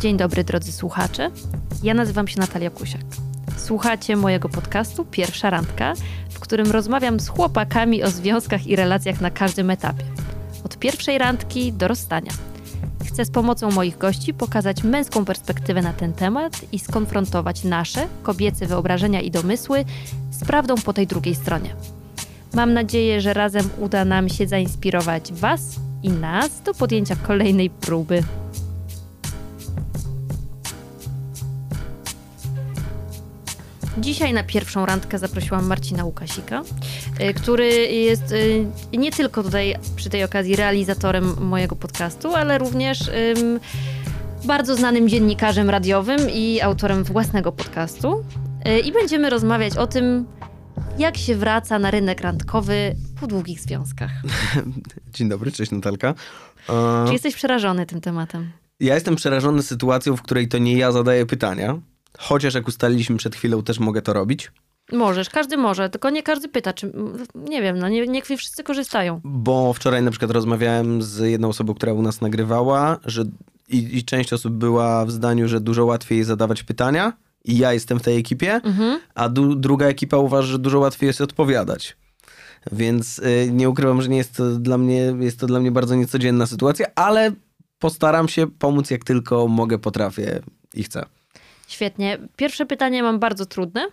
Dzień dobry drodzy słuchacze. Ja nazywam się Natalia Kusiak. Słuchacie mojego podcastu Pierwsza Randka, w którym rozmawiam z chłopakami o związkach i relacjach na każdym etapie. Od pierwszej randki do rozstania. Chcę z pomocą moich gości pokazać męską perspektywę na ten temat i skonfrontować nasze, kobiece wyobrażenia i domysły z prawdą po tej drugiej stronie. Mam nadzieję, że razem uda nam się zainspirować Was i nas do podjęcia kolejnej próby. Dzisiaj na pierwszą randkę zaprosiłam Marcina Łukasika, y, który jest y, nie tylko tutaj przy tej okazji realizatorem mojego podcastu, ale również bardzo znanym dziennikarzem radiowym i autorem własnego podcastu. Y, I będziemy rozmawiać o tym, jak się wraca na rynek randkowy po długich związkach. Dzień dobry, cześć Natalka. Czy jesteś przerażony tym tematem? Ja jestem przerażony sytuacją, w której to nie ja zadaję pytania, chociaż jak ustaliliśmy przed chwilą, też mogę to robić. Możesz, każdy może, tylko nie każdy pyta, czy nie wiem, no nie, nie wszyscy korzystają. Bo wczoraj na przykład rozmawiałem z jedną osobą, która u nas nagrywała, że i, i część osób była w zdaniu, że dużo łatwiej zadawać pytania, i ja jestem w tej ekipie, mhm. a du- druga ekipa uważa, że dużo łatwiej jest odpowiadać. Więc y, nie ukrywam, że nie jest to dla mnie, jest to dla mnie bardzo niecodzienna sytuacja, ale postaram się pomóc jak tylko mogę, potrafię i chcę. Świetnie. Pierwsze pytanie mam bardzo trudne.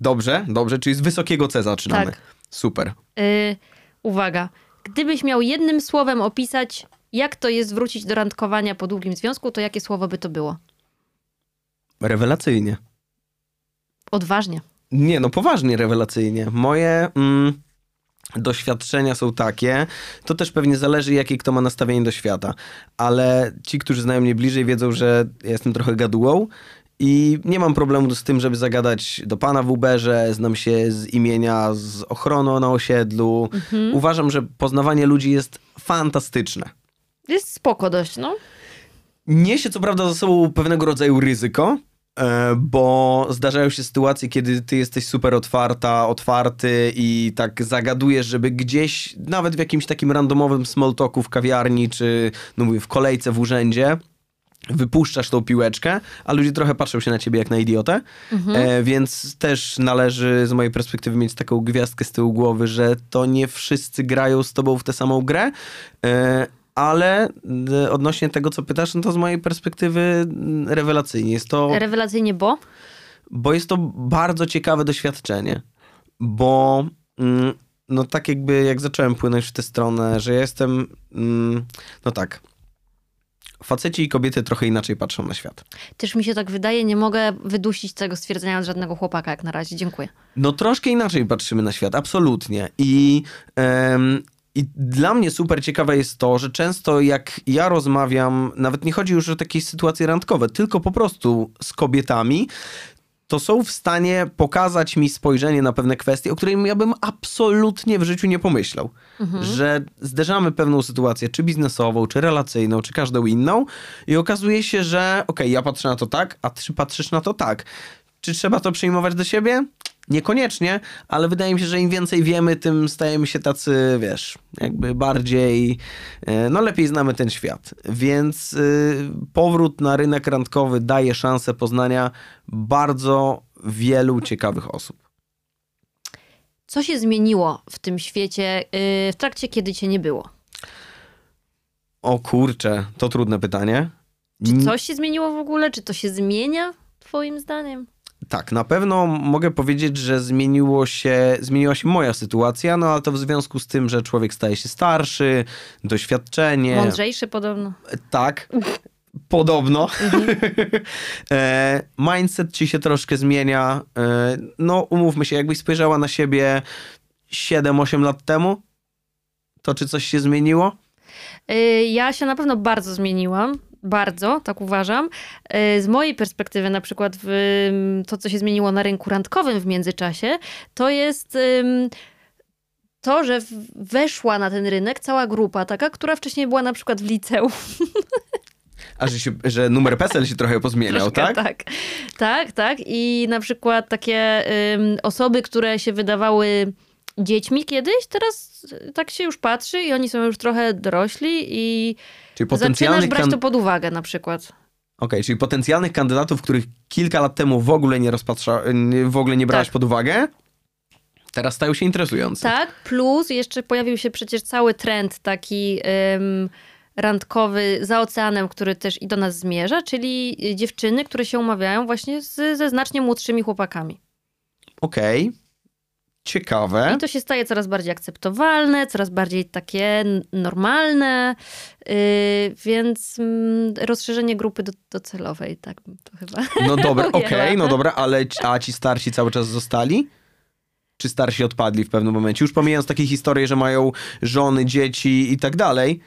Dobrze, dobrze, czyli z wysokiego C zaczynamy. Tak. Super. Y, uwaga. Gdybyś miał jednym słowem opisać, jak to jest wrócić do randkowania po długim związku, to jakie słowo by to było? Rewelacyjnie. Odważnie. Nie, no poważnie rewelacyjnie. Moje mm, doświadczenia są takie, to też pewnie zależy, jakie kto ma nastawienie do świata, ale ci, którzy znają mnie bliżej, wiedzą, że ja jestem trochę gadułą i nie mam problemu z tym, żeby zagadać do pana w Uberze, znam się z imienia, z ochroną na osiedlu. Mhm. Uważam, że poznawanie ludzi jest fantastyczne. Jest spoko dość, no. Niesie co prawda za sobą pewnego rodzaju ryzyko, E, bo zdarzają się sytuacje, kiedy ty jesteś super otwarta, otwarty i tak zagadujesz, żeby gdzieś, nawet w jakimś takim randomowym small talku w kawiarni, czy no mówię, w kolejce w urzędzie, wypuszczasz tą piłeczkę, a ludzie trochę patrzą się na ciebie jak na idiotę, mhm. e, więc też należy z mojej perspektywy mieć taką gwiazdkę z tyłu głowy, że to nie wszyscy grają z tobą w tę samą grę, e, ale y, odnośnie tego, co pytasz, no to z mojej perspektywy mm, rewelacyjnie. Jest to... Rewelacyjnie, bo? Bo jest to bardzo ciekawe doświadczenie, bo mm, no tak jakby jak zacząłem płynąć w tę stronę, że ja jestem, mm, no tak, faceci i kobiety trochę inaczej patrzą na świat. Też mi się tak wydaje, nie mogę wydusić tego stwierdzenia od żadnego chłopaka jak na razie. Dziękuję. No troszkę inaczej patrzymy na świat, absolutnie. I, i dla mnie super ciekawe jest to, że często jak ja rozmawiam, nawet nie chodzi już o takie sytuacje randkowe, tylko po prostu z kobietami, to są w stanie pokazać mi spojrzenie na pewne kwestie, o których ja bym absolutnie w życiu nie pomyślał. Mhm. Że zderzamy pewną sytuację, czy biznesową, czy relacyjną, czy każdą inną i okazuje się, że okej, okay, ja patrzę na to tak, a ty patrzysz na to tak. Czy trzeba to przyjmować do siebie? Niekoniecznie, ale wydaje mi się, że im więcej wiemy, tym stajemy się tacy, wiesz, jakby bardziej, e, no lepiej znamy ten świat. Więc y, powrót na rynek randkowy daje szansę poznania bardzo wielu ciekawych osób. Co się zmieniło w tym świecie y, w trakcie, kiedy cię nie było? O kurczę, to trudne pytanie. Czy coś się zmieniło w ogóle? Czy to się zmienia, twoim zdaniem? Tak, na pewno mogę powiedzieć, że zmieniło się, zmieniła się moja sytuacja, no ale to w związku z tym, że człowiek staje się starszy, doświadczenie. Mądrzejszy podobno. Tak. Podobno. Mhm. E, mindset ci się troszkę zmienia. E, no, umówmy się, jakbyś spojrzała na siebie 7-8 lat temu, to czy coś się zmieniło? E, ja się na pewno bardzo zmieniłam bardzo, tak uważam. E, z mojej perspektywy, na przykład to, co się zmieniło na rynku randkowym w międzyczasie, to jest to, że weszła na ten rynek cała grupa taka, która wcześniej była na przykład w liceum. A że, się, że numer PESEL się trochę pozmieniał, Troszkę, tak? Tak, tak, tak. I na przykład takie osoby, które się wydawały dziećmi kiedyś, teraz tak się już patrzy i oni są już trochę dorośli i Czyli potencjalny zaczynasz brać to pod uwagę na przykład. Okej, czyli potencjalnych kandydatów, których kilka lat temu w ogóle nie rozpatrza, w ogóle nie brałeś Tak. pod uwagę, teraz stają się interesujące. Tak, plus jeszcze pojawił się przecież cały trend taki ym, randkowy za oceanem, który też i do nas zmierza, czyli dziewczyny, które się umawiają właśnie z, ze znacznie młodszymi chłopakami. Okej, ciekawe. I to się staje coraz bardziej akceptowalne, coraz bardziej takie normalne, yy, więc mm, rozszerzenie grupy do, docelowej, tak to chyba. No dobra, okej, no dobra, ale ci- a ci starsi cały czas zostali? Czy starsi odpadli w pewnym momencie? Już pomijając takie historie, że mają żony, dzieci i tak dalej,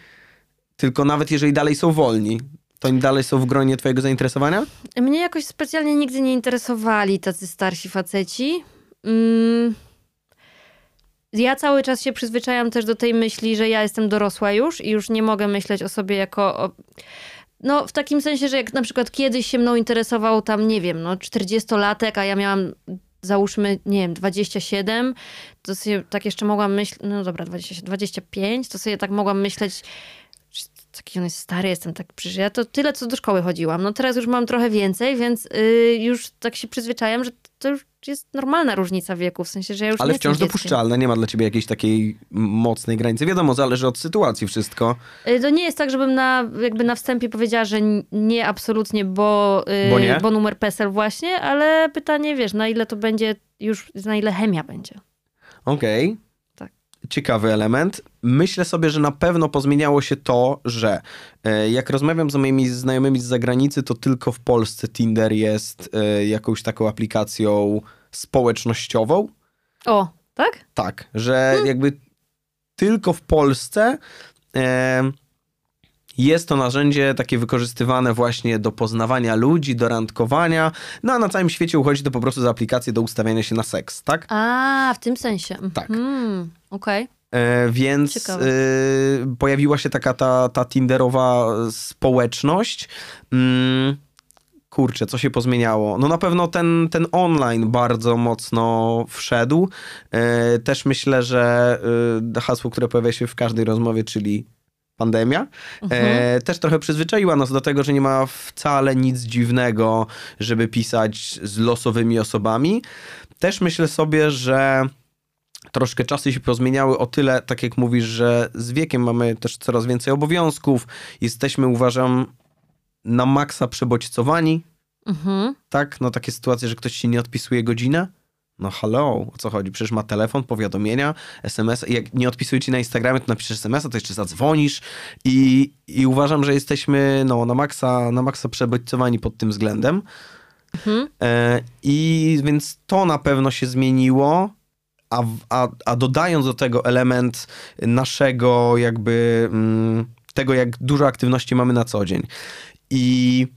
tylko nawet jeżeli dalej są wolni, to oni dalej są w gronie twojego zainteresowania? Mnie jakoś specjalnie nigdy nie interesowali tacy starsi faceci. Mm. Ja cały czas się przyzwyczajam też do tej myśli, że ja jestem dorosła już i już nie mogę myśleć o sobie jako. O... No, w takim sensie, że jak na przykład kiedyś się mną interesował tam, nie wiem, no 40-latek, a ja miałam załóżmy, nie wiem, 27, to sobie tak jeszcze mogłam myśleć, no dobra, 20, 25, to sobie tak mogłam myśleć, taki on jest stary, jestem tak, przecież ja to tyle, co do szkoły chodziłam. No teraz już mam trochę więcej, więc y, już tak się przyzwyczajam, że to już jest normalna różnica wieku, w sensie, że ja już Ale nie jestem wciąż dopuszczalne, nie ma dla ciebie jakiejś takiej mocnej granicy. Wiadomo, zależy od sytuacji wszystko. Y, To nie jest tak, żebym na, jakby na wstępie powiedziała, że nie absolutnie, bo, y, Bo nie? bo numer PESEL właśnie, ale pytanie, wiesz, na ile to będzie już, na ile chemia będzie. Okej. Tak. Ciekawy element. Myślę sobie, że na pewno pozmieniało się to, że e, jak rozmawiam z moimi znajomymi z zagranicy, to tylko w Polsce Tinder jest e, jakąś taką aplikacją społecznościową. O, tak? Tak, że jakby tylko w Polsce e, jest to narzędzie takie wykorzystywane właśnie do poznawania ludzi, do randkowania, no a na całym świecie uchodzi to po prostu za aplikację do ustawiania się na seks, tak? A, w tym sensie. Tak. Mhm, Okej. E, więc Ciekawe. e, pojawiła się taka ta, ta Tinderowa społeczność. Mm, kurczę, co się pozmieniało? No na pewno ten, ten online bardzo mocno wszedł. E, też myślę, że e, hasło, które pojawia się w każdej rozmowie, czyli pandemia, e, też trochę przyzwyczaiła nas do tego, że nie ma wcale nic dziwnego, żeby pisać z losowymi osobami. Też myślę sobie, że troszkę czasy się pozmieniały o tyle, tak jak mówisz, że z wiekiem mamy też coraz więcej obowiązków. Jesteśmy, uważam, na maksa przebodźcowani, Mhm. tak? No takie sytuacje, że ktoś ci nie odpisuje godzinę. No hello, o co chodzi? Przecież ma telefon, powiadomienia, SMS. Jak nie odpisuje ci na Instagramie, to napiszesz SMS-a, to jeszcze zadzwonisz. I, I uważam, że jesteśmy no, na maksa, na maksa przebodźcowani pod tym względem. Mhm. E, I więc to na pewno się zmieniło, a, a, a dodając do tego element naszego jakby mm, tego, jak dużo aktywności mamy na co dzień. I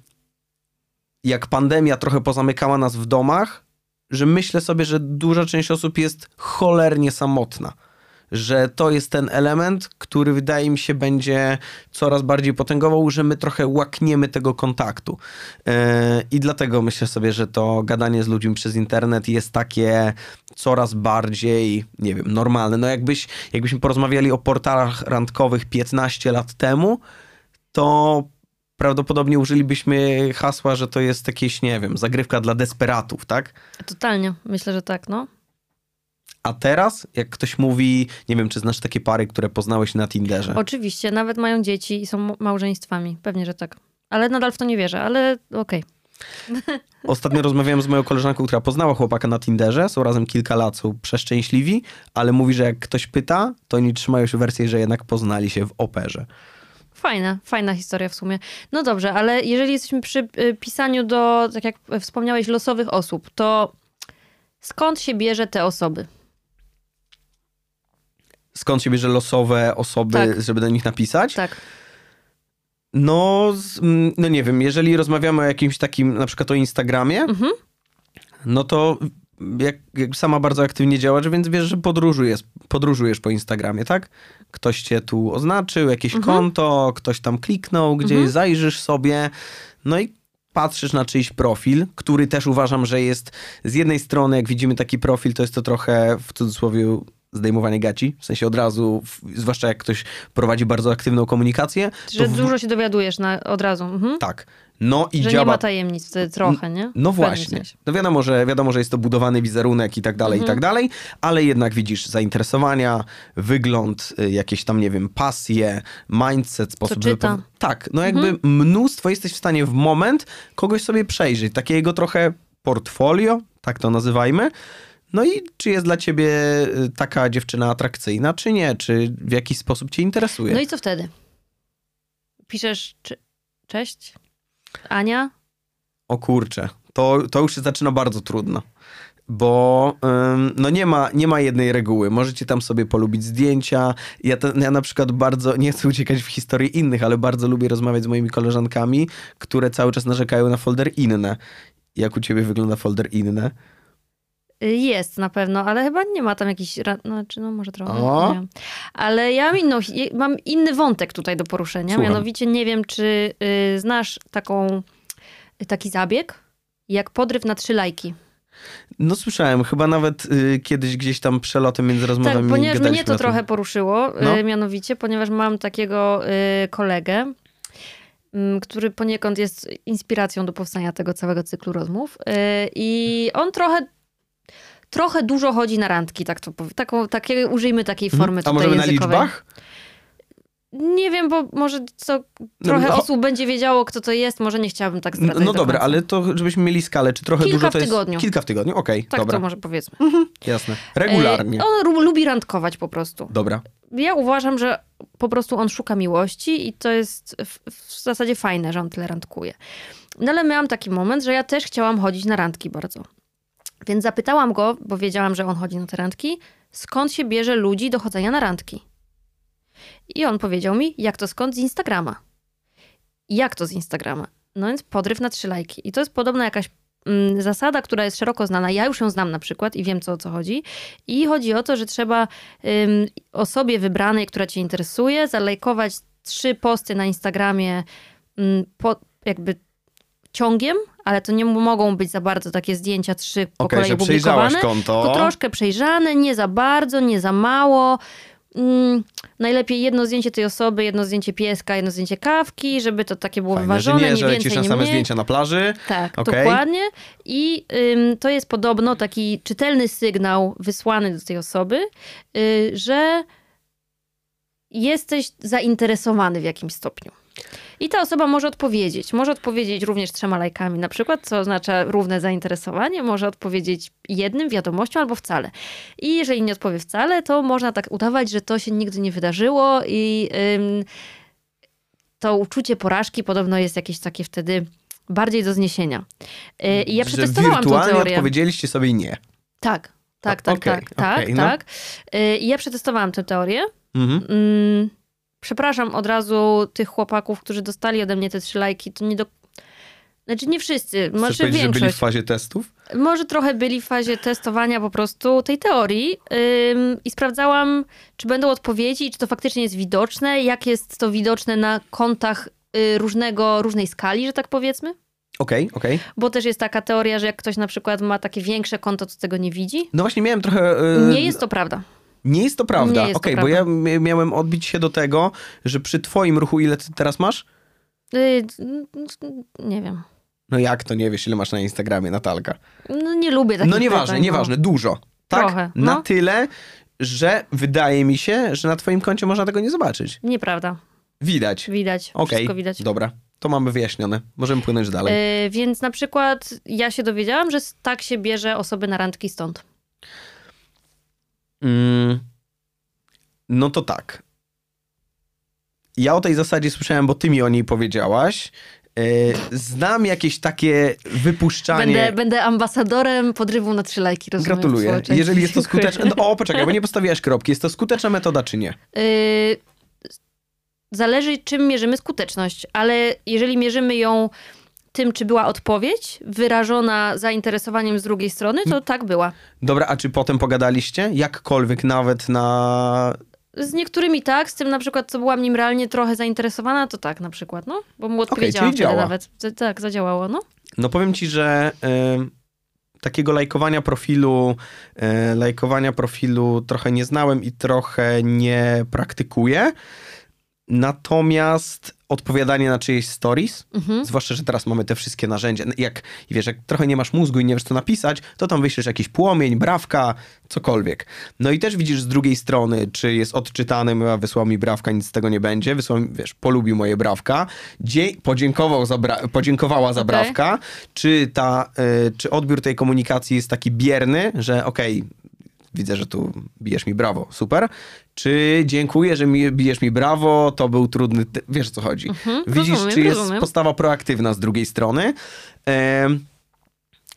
jak pandemia trochę pozamykała nas w domach, że myślę sobie, że duża część osób jest cholernie samotna. Że to jest ten element, który wydaje mi się będzie coraz bardziej potęgował, że my trochę łakniemy tego kontaktu. Yy, I dlatego myślę sobie, że to gadanie z ludźmi przez internet jest takie coraz bardziej, nie wiem, normalne. No jakbyś, jakbyśmy porozmawiali o portalach randkowych 15 lat temu, to prawdopodobnie użylibyśmy hasła, że to jest jakieś, nie wiem, zagrywka dla desperatów, tak? Totalnie. Myślę, że tak, no. A teraz, jak ktoś mówi, nie wiem, czy znasz takie pary, które poznałeś na Tinderze. Oczywiście, nawet mają dzieci i są małżeństwami. Pewnie, że tak. Ale nadal w to nie wierzę, ale okej. Ostatnio rozmawiałem z moją koleżanką, która poznała chłopaka na Tinderze, są razem kilka lat, są przeszczęśliwi, ale mówi, że jak ktoś pyta, to oni trzymają się wersji, że jednak poznali się w operze. Fajna, fajna historia w sumie. No dobrze, ale jeżeli jesteśmy przy y, pisaniu do, tak jak wspomniałeś, losowych osób, to skąd się bierze te osoby? Skąd się bierze losowe osoby, Tak. żeby do nich napisać? Tak. No, no nie wiem, jeżeli rozmawiamy o jakimś takim, na przykład o Instagramie, Mhm. no to jak, jak sama bardzo aktywnie działasz, więc wiesz, że podróżujesz, podróżujesz po Instagramie, tak? Ktoś cię tu oznaczył, jakieś Mhm. konto, ktoś tam kliknął, gdzieś zajrzysz sobie, no i patrzysz na czyjś profil, który też uważam, że jest z jednej strony, jak widzimy taki profil, to jest to trochę w cudzysłowie zdejmowanie gaci, w sensie od razu, zwłaszcza jak ktoś prowadzi bardzo aktywną komunikację. Że w- dużo się dowiadujesz na, od razu. Mhm. Tak. No i Że działa... nie ma tajemnic wtedy trochę, nie? No właśnie. No wiadomo, że wiadomo, że jest to budowany wizerunek i tak dalej, i Mhm. tak dalej, ale jednak widzisz zainteresowania, wygląd, y, jakieś tam, nie wiem, pasje, mindset, sposób... czyta. wypow- Tak, no jakby Mhm. mnóstwo jesteś w stanie w moment kogoś sobie przejrzeć, takiego trochę portfolio, tak to nazywajmy. No i czy jest dla ciebie y, taka dziewczyna atrakcyjna, czy nie? Czy w jakiś sposób cię interesuje? No i co wtedy? Piszesz czy, cześć? Ania? O kurczę, to, to już się zaczyna bardzo trudno. Bo ym, no nie ma, nie ma jednej reguły. Możecie tam sobie polubić zdjęcia. Ja, to, ja na przykład bardzo, nie chcę uciekać w historię innych, ale bardzo lubię rozmawiać z moimi koleżankami, które cały czas narzekają na folder inne. Jak u ciebie wygląda folder inne? Y, Jest na pewno, ale chyba nie ma tam jakichś. No, czy no może trochę. O. Nie. Ale ja mam, inną, mam inny wątek tutaj do poruszenia. Słucham. Mianowicie nie wiem, czy y, znasz taką, taki zabieg, jak podryw na trzy lajki. No słyszałem, chyba nawet y, kiedyś gdzieś tam przelotem między rozmowami Tak, ponieważ mnie to trochę poruszyło, y, No. mianowicie, ponieważ mam takiego y, kolegę, mm, który poniekąd jest inspiracją do powstania tego całego cyklu rozmów. Y, I on trochę, trochę dużo chodzi na randki, tak to powie- taką, takie, użyjmy takiej Mhm. formy A możemy na językowej. liczbach? Nie wiem, bo może co, trochę no, osób będzie wiedziało, kto to jest, może nie chciałabym tak No, zdradzać no do dobra, końca. ale to żebyśmy mieli skalę, czy trochę Kilka dużo to jest... tygodniu. Kilka w tygodniu, okej, Tak dobra, to może powiedzmy. jasne. Regularnie. Y, On lu- lubi randkować po prostu. Dobra. ja uważam, że po prostu on szuka miłości i to jest w, w zasadzie fajne, że on tyle randkuje. No ale miałam taki moment, że ja też chciałam chodzić na randki bardzo. Więc zapytałam go, bo wiedziałam, że on chodzi na te randki, skąd się bierze ludzi do chodzenia na randki. I on powiedział mi, jak to skąd? Z Instagrama. Jak to z Instagrama? No więc podryw na trzy lajki. I to jest podobna jakaś mm, zasada, która jest szeroko znana. Ja już ją znam na przykład i wiem, co o co chodzi. I chodzi o to, że trzeba ym, osobie wybranej, która cię interesuje, zalajkować trzy posty na Instagramie po, jakby ciągiem, ale to nie mogą być za bardzo takie zdjęcia trzy po Okej, kolei publikowane. konto. Tylko troszkę przejrzane, nie za bardzo, nie za mało. Mm, najlepiej jedno zdjęcie tej osoby, jedno zdjęcie pieska, jedno zdjęcie kawki, żeby to takie było Fajne, wyważone, że nie, nie że więcej, na nie same mniej. zdjęcia na plaży. Tak, Okej. dokładnie. I ym, to jest podobno taki czytelny sygnał wysłany do tej osoby, y, że jesteś zainteresowany w jakimś stopniu. I ta osoba może odpowiedzieć. Może odpowiedzieć również trzema lajkami, na przykład, co oznacza równe zainteresowanie. Może odpowiedzieć jednym wiadomością albo wcale. I jeżeli nie odpowie wcale, to można tak udawać, że to się nigdy nie wydarzyło i ym, to uczucie porażki podobno jest jakieś takie wtedy bardziej do zniesienia. Y, I ja przetestowałam wirtualnie teorię. odpowiedzieliście sobie nie. Tak, tak, tak, okej, tak, tak, okej, no. tak. Y, I ja przetestowałam tę teorię. Mhm. Mm, przepraszam od razu tych chłopaków, którzy dostali ode mnie te trzy lajki, to nie do... Znaczy nie wszyscy, Chcesz może powiedzieć, że byli w większość. fazie testów? Może trochę byli w fazie testowania po prostu tej teorii ym, i sprawdzałam, czy będą odpowiedzi, czy to faktycznie jest widoczne, jak jest to widoczne na kontach y, różnego, różnej skali, że tak powiedzmy. Okej, okej. Bo też jest taka teoria, że jak ktoś na przykład ma takie większe konto, to tego nie widzi. No właśnie miałem trochę... e, Nie jest to prawda. Nie jest to prawda. Okej, bo prawda. ja miałem odbić się do tego, że przy twoim ruchu ile ty teraz masz? Y, nie wiem. No jak to nie wiesz, ile masz na Instagramie, Natalka? No nie lubię takich No nieważne, pytań, nieważne, dużo. Tak? Trochę, Na no. tyle, że wydaje mi się, że na twoim koncie można tego nie zobaczyć. No, nieprawda. Widać. Widać. Okej, Wszystko widać. dobra. To mamy wyjaśnione. Możemy płynąć dalej. Y, więc na przykład ja się dowiedziałam, że tak się bierze osoby na randki stąd. Mm, no to tak. Ja o tej zasadzie słyszałem, bo ty mi o niej powiedziałaś. Yy, Znam jakieś takie wypuszczanie. Będę, będę ambasadorem podrywu na trzy lajki, rozumiem. Gratuluję. Jeżeli jest to skuteczne. No, o, poczekaj, bo nie postawiłaś kropki. Jest to skuteczna metoda, czy nie? Y, zależy, czym mierzymy skuteczność, ale jeżeli mierzymy ją tym, czy była odpowiedź wyrażona zainteresowaniem z drugiej strony, to tak była. Dobra, a czy potem pogadaliście? Jakkolwiek nawet na. Z niektórymi tak, z tym na przykład, co byłam nim realnie trochę zainteresowana, to tak na przykład, no. Bo mu odpowiedziałam wtedy działa. nawet. Tak, zadziałało, no. No powiem ci, że takiego lajkowania profilu, e, lajkowania profilu trochę nie znałem i trochę nie praktykuję. Natomiast odpowiadanie na czyjeś stories, Mhm. zwłaszcza, że teraz mamy te wszystkie narzędzia. Jak, wiesz, jak trochę nie masz mózgu i nie wiesz, co napisać, to tam wyślesz jakiś płomień, brawka, cokolwiek. No i też widzisz z drugiej strony, czy jest odczytany, a wysłał mi brawka, nic z tego nie będzie. Wysłał, mi, wiesz, polubił moje brawka, dzie- podziękował za podziękowała za Okej. brawka, czy, ta, y, czy odbiór tej komunikacji jest taki bierny, że okej, widzę, że tu bijesz mi brawo, super. Czy dziękuję, że mi, bijesz mi brawo, to był trudny, ty- wiesz o co chodzi. Widzisz, rozumiem, czy jest rozumiem. postawa proaktywna z drugiej strony. Em,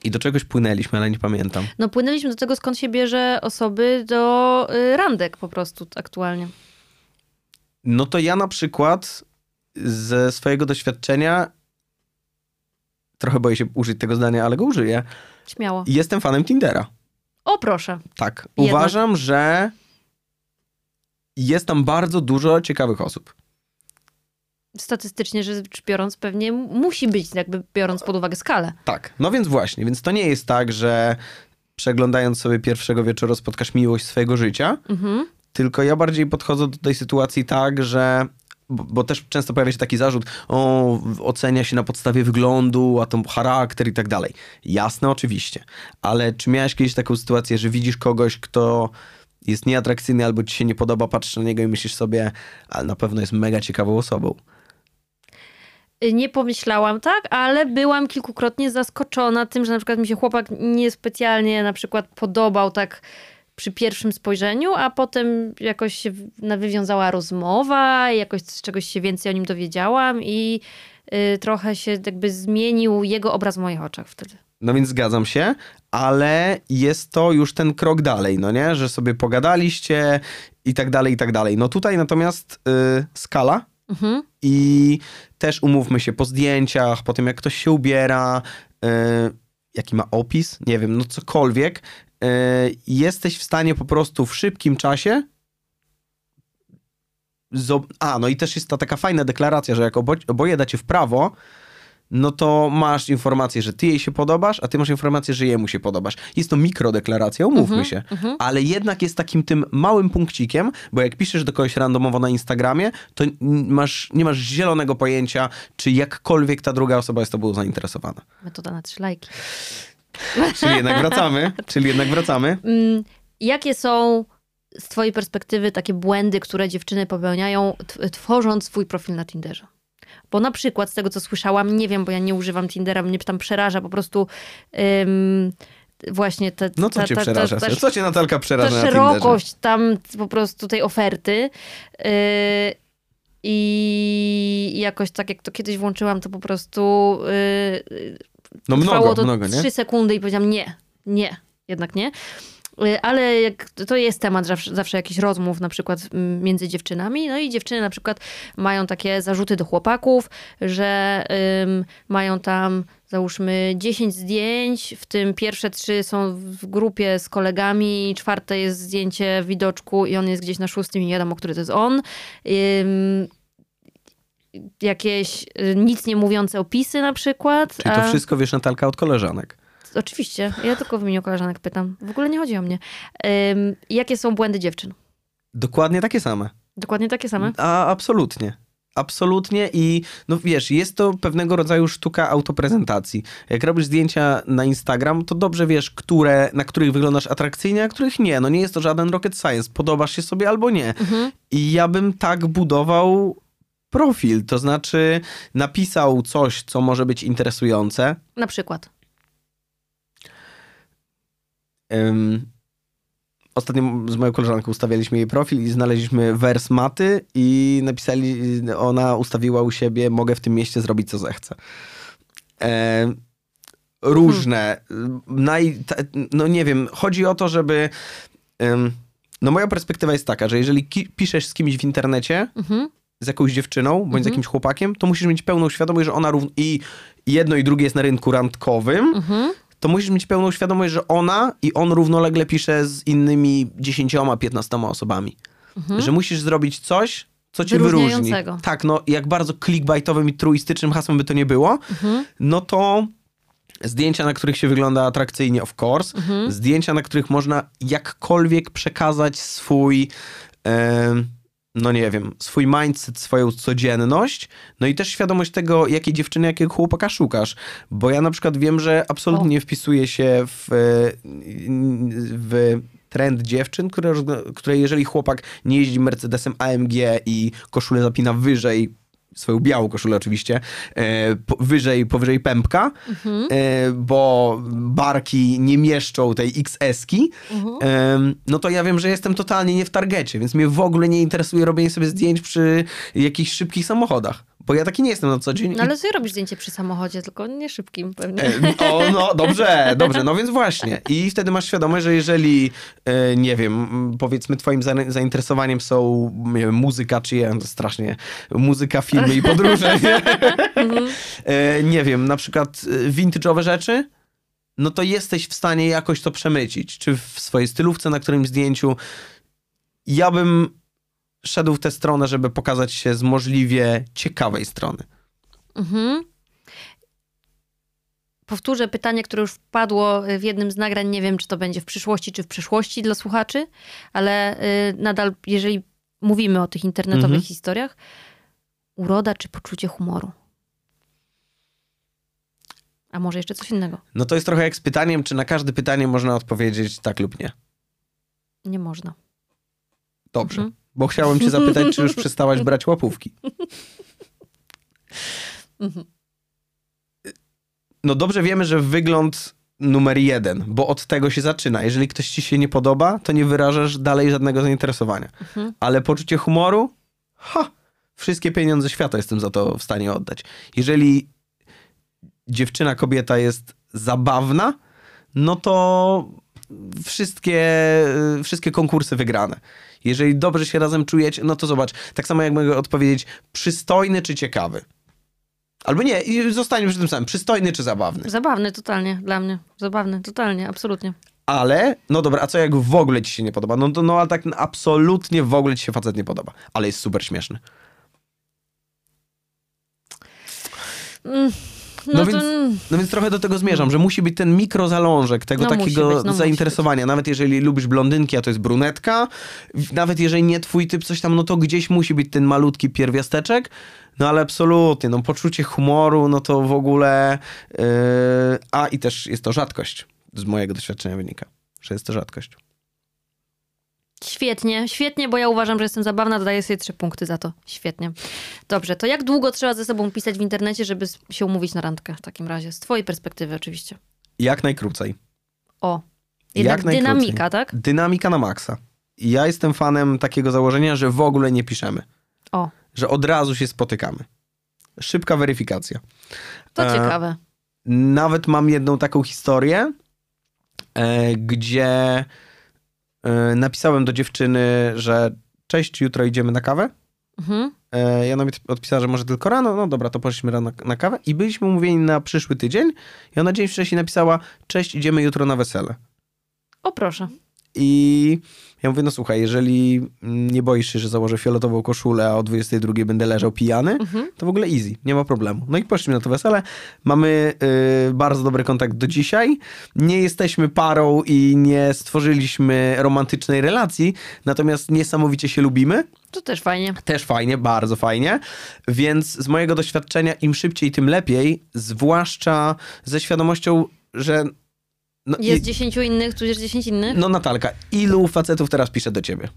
I do czegoś płynęliśmy, ale nie pamiętam. No płynęliśmy do tego, skąd się bierze osoby do y, randek po prostu aktualnie. No to ja na przykład ze swojego doświadczenia, trochę boję się użyć tego zdania, ale go użyję, Śmiało. jestem fanem Tindera. O proszę. Tak. Jednak. Uważam, że jest tam bardzo dużo ciekawych osób. Statystycznie rzecz biorąc pewnie musi być, jakby biorąc pod uwagę skalę. Tak. No więc właśnie, więc to nie jest tak, że przeglądając sobie pierwszego wieczoru spotkasz miłość swojego życia, Mhm. tylko ja bardziej podchodzę do tej sytuacji tak, że bo, też często pojawia się taki zarzut, o, ocenia się na podstawie wyglądu, a to charakter i tak dalej. Jasne, oczywiście. Ale czy miałeś kiedyś taką sytuację, że widzisz kogoś, kto jest nieatrakcyjny albo ci się nie podoba, patrzysz na niego i myślisz sobie, ale na pewno jest mega ciekawą osobą. Nie pomyślałam tak, ale byłam kilkukrotnie zaskoczona tym, że na przykład mi się chłopak niespecjalnie na przykład podobał tak przy pierwszym spojrzeniu, a potem jakoś się wywiązała rozmowa, jakoś z czegoś się więcej o nim dowiedziałam i y, trochę się jakby zmienił jego obraz w moich oczach wtedy. No więc zgadzam się, ale jest to już ten krok dalej, no nie? Że sobie pogadaliście i tak dalej, i tak dalej. No tutaj natomiast y, skala Mhm. i też umówmy się po zdjęciach, po tym jak ktoś się ubiera, y, jaki ma opis, nie wiem, no cokolwiek, jesteś w stanie po prostu w szybkim czasie a, no i też jest ta taka fajna deklaracja, że jak obo- oboje dacie w prawo, no to masz informację, że ty jej się podobasz, a ty masz informację, że jemu się podobasz. Jest to mikrodeklaracja, umówmy się. Ale jednak jest takim tym małym punkcikiem, bo jak piszesz do kogoś randomowo na Instagramie, to masz, nie masz zielonego pojęcia, czy jakkolwiek ta druga osoba jest tobą zainteresowana. Metoda na trzy lajki. Czyli jednak wracamy, czyli jednak wracamy. Mm, Jakie są z twojej perspektywy takie błędy, które dziewczyny popełniają, tworząc swój profil na Tinderze? Bo na przykład z tego, co słyszałam, nie wiem, bo ja nie używam Tindera, mnie tam przeraża po prostu właśnie te, No co ta, cię ta, przeraża? ta, ta, co cię Natalka ta przeraża na Tinderze? szerokość tam po prostu tej oferty. Yy, I jakoś tak jak to kiedyś włączyłam, to po prostu yy, No Trwało mnogo, to mnogo, nie? trzy sekundy i powiedziałam nie, nie, jednak nie. Y, Ale to jest temat zawsze, zawsze jakichś rozmów na przykład między dziewczynami. No i dziewczyny na przykład mają takie zarzuty do chłopaków, że ym, mają tam załóżmy 10 zdjęć, w tym pierwsze trzy są w grupie z kolegami, czwarte jest zdjęcie w widoczku i on jest gdzieś na szóstym i nie wiadomo, który to jest on. Ym, jakieś y, nic nie mówiące opisy na przykład. Czyli to a- wszystko wiesz Natalka od koleżanek. Oczywiście, ja tylko w imieniu koleżanek pytam. W ogóle nie chodzi o mnie. Jakie są błędy dziewczyn? Dokładnie takie same. Dokładnie takie same? A, absolutnie. Absolutnie i no wiesz, jest to pewnego rodzaju sztuka autoprezentacji. Jak robisz zdjęcia na Instagram, to dobrze wiesz, które, na których wyglądasz atrakcyjnie, a których nie. No nie jest to żaden rocket science. Podobasz się sobie albo nie. Mhm. I ja bym tak budował profil. To znaczy napisał coś, co może być interesujące. Na przykład. Ym, Ostatnio z moją koleżanką ustawialiśmy jej profil i znaleźliśmy wers maty i napisali, ona ustawiła u siebie, mogę w tym mieście zrobić co zechcę. E, różne. Naj, ta, no nie wiem, chodzi o to, żeby... ym, no moja perspektywa jest taka, że jeżeli piszesz z kimś w internecie, Mhm. Z jakąś dziewczyną, bądź z Mhm. jakimś chłopakiem, to musisz mieć pełną świadomość, że ona i jedno i drugie jest na rynku randkowym, Mhm. to musisz mieć pełną świadomość, że ona i on równolegle pisze z innymi 10-15 osobami. Mhm. Że musisz zrobić coś, co cię wyróżni. Tak, no jak bardzo clickbaitowym i truistycznym hasłem by to nie było, no to Zdjęcia, na których się wygląda atrakcyjnie, of course. Zdjęcia, na których można jakkolwiek przekazać swój, e, no nie wiem, swój mindset, swoją codzienność. No i też świadomość tego, jakiej dziewczyny, jakiego chłopaka szukasz. Bo ja na przykład wiem, że absolutnie nie wpisuję się w, e, w trend dziewczyn, które, które jeżeli chłopak nie jeździ Mercedesem AMG i koszulę zapina wyżej, swoją białą koszulę oczywiście, e, wyżej, powyżej pępka, Mhm. e, bo barki nie mieszczą tej XS-ki, Mhm. no to ja wiem, że jestem totalnie nie w targecie, więc mnie w ogóle nie interesuje robienie sobie zdjęć przy jakichś szybkich samochodach, bo ja taki nie jestem na co dzień. No ale sobie robisz zdjęcie przy samochodzie, tylko nie szybkim pewnie. E, O, no dobrze, dobrze, no więc właśnie. I wtedy masz świadomość, że jeżeli, e, nie wiem, powiedzmy twoim za- zainteresowaniem są nie wiem, muzyka, czy ja strasznie, muzyka, filmy i podróże, nie? E, nie wiem, na przykład vintage'owe rzeczy, no to jesteś w stanie jakoś to przemycić, czy w swojej stylówce, na którymś zdjęciu. Ja bym szedł w tę stronę, żeby pokazać się z możliwie ciekawej strony. Mhm. Powtórzę pytanie, które już wpadło w jednym z nagrań. Nie wiem, czy to będzie w przyszłości, czy w przyszłości dla słuchaczy, ale y, nadal, jeżeli mówimy o tych internetowych Mhm. historiach, uroda czy poczucie humoru? A może jeszcze coś innego? No to jest trochę jak z pytaniem, czy na każde pytanie można odpowiedzieć tak lub nie. Nie można. Dobrze. Mhm. Bo chciałem cię zapytać, czy już przestałaś brać łapówki. No dobrze wiemy, że wygląd numer jeden, bo od tego się zaczyna. Jeżeli ktoś ci się nie podoba, to nie wyrażasz dalej żadnego zainteresowania. Ale poczucie humoru? Ha! Wszystkie pieniądze świata jestem za to w stanie oddać. Jeżeli dziewczyna, kobieta jest zabawna, no to wszystkie, wszystkie konkursy wygrane. Jeżeli dobrze się razem czujecie, no to zobacz, tak samo jak mogę odpowiedzieć, przystojny czy ciekawy. Albo nie, i zostaniemy przy tym samym, przystojny czy zabawny. Zabawny totalnie dla mnie. Zabawny, totalnie, absolutnie. Ale, no dobra, a co jak w ogóle ci się nie podoba? No to no, ale tak absolutnie w ogóle ci się facet nie podoba. Ale jest super śmieszny. Mm, No, No to... więc- No więc trochę do tego zmierzam, że musi być ten mikrozalążek tego No takiego być, no zainteresowania. Nawet jeżeli lubisz blondynki, a to jest brunetka, nawet jeżeli nie twój typ coś tam, no to gdzieś musi być ten malutki pierwiasteczek. No ale absolutnie, no poczucie humoru, no to w ogóle... Yy, a i też jest to rzadkość. Z mojego doświadczenia wynika, że jest to rzadkość. Świetnie, świetnie, bo ja uważam, że jestem zabawna, dodaję sobie trzy punkty za to. Świetnie. Dobrze, to jak długo trzeba ze sobą pisać w internecie, żeby się umówić na randkę w takim razie? Z twojej perspektywy oczywiście. Jak najkrócej. O, jednak najkrócej. dynamika, tak? Dynamika na maksa. Ja jestem fanem takiego założenia, że w ogóle nie piszemy. O, Że od razu się spotykamy. Szybka weryfikacja. to E, ciekawe. Nawet mam jedną taką historię, e, gdzie napisałem do dziewczyny, że cześć, jutro idziemy na kawę. Mhm. E, ja nawet odpisała, że może tylko rano. No dobra, to poszliśmy rano na kawę. I byliśmy umówieni na przyszły tydzień. I ona dzień wcześniej napisała, cześć, idziemy jutro na wesele. O proszę. I ja mówię, no słuchaj, jeżeli nie boisz się, że założę fioletową koszulę, a o 22 będę leżał pijany, Mhm. to w ogóle easy, nie ma problemu. No i poszliśmy na to wesele. Mamy y, bardzo dobry kontakt do dzisiaj. Nie jesteśmy parą i nie stworzyliśmy romantycznej relacji, natomiast niesamowicie się lubimy. To też fajnie. Też fajnie, bardzo fajnie. Więc z mojego doświadczenia im szybciej, tym lepiej, zwłaszcza ze świadomością, że... No, Jest dziesięciu innych, tudzież dziesięć innych. no Natalka, ilu facetów teraz pisze do ciebie?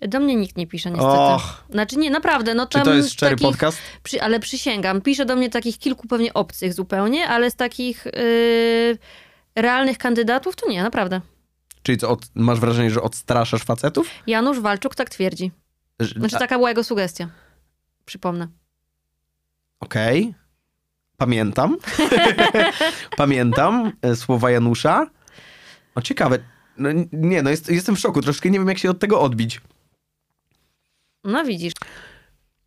Do mnie nikt nie pisze niestety. Och. Znaczy nie, naprawdę. No Czy tam to jest szczery takich, podcast? Przy, ale przysięgam, pisze do mnie takich kilku pewnie obcych zupełnie, ale z takich yy, realnych kandydatów to nie, naprawdę. Czyli co, od, masz wrażenie, że odstraszasz facetów? Janusz Walczuk tak twierdzi. Znaczy taka była jego sugestia. Przypomnę. Okej. Pamiętam. Pamiętam e, słowa Janusza. O, ciekawe. No, nie, no jest, jestem w szoku. Troszkę nie wiem, jak się od tego odbić. No widzisz.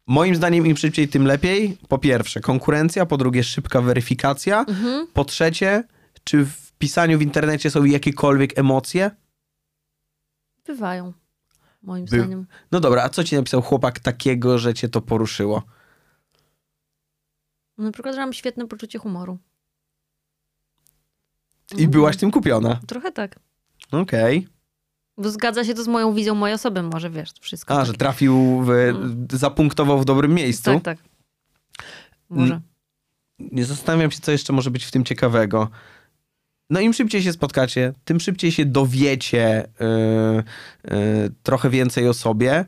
Moim zdaniem im szybciej, tym lepiej. Po pierwsze, konkurencja. Po drugie, szybka weryfikacja. Mhm. Po trzecie, czy w pisaniu w internecie są jakiekolwiek emocje? Bywają. Moim By- zdaniem. No dobra, a co ci napisał chłopak takiego, że cię to poruszyło? Na przykład, że mam świetne poczucie humoru. I byłaś tym kupiona. Trochę tak. Okej. Bo zgadza się to z moją wizją mojej osoby, może wiesz, wszystko. A, tak. że trafił, w, Mm. zapunktował w dobrym miejscu. Tak, tak. Może. Nie zastanawiam się, co jeszcze może być w tym ciekawego. No im szybciej się spotkacie, tym szybciej się dowiecie yy, yy, trochę więcej o sobie.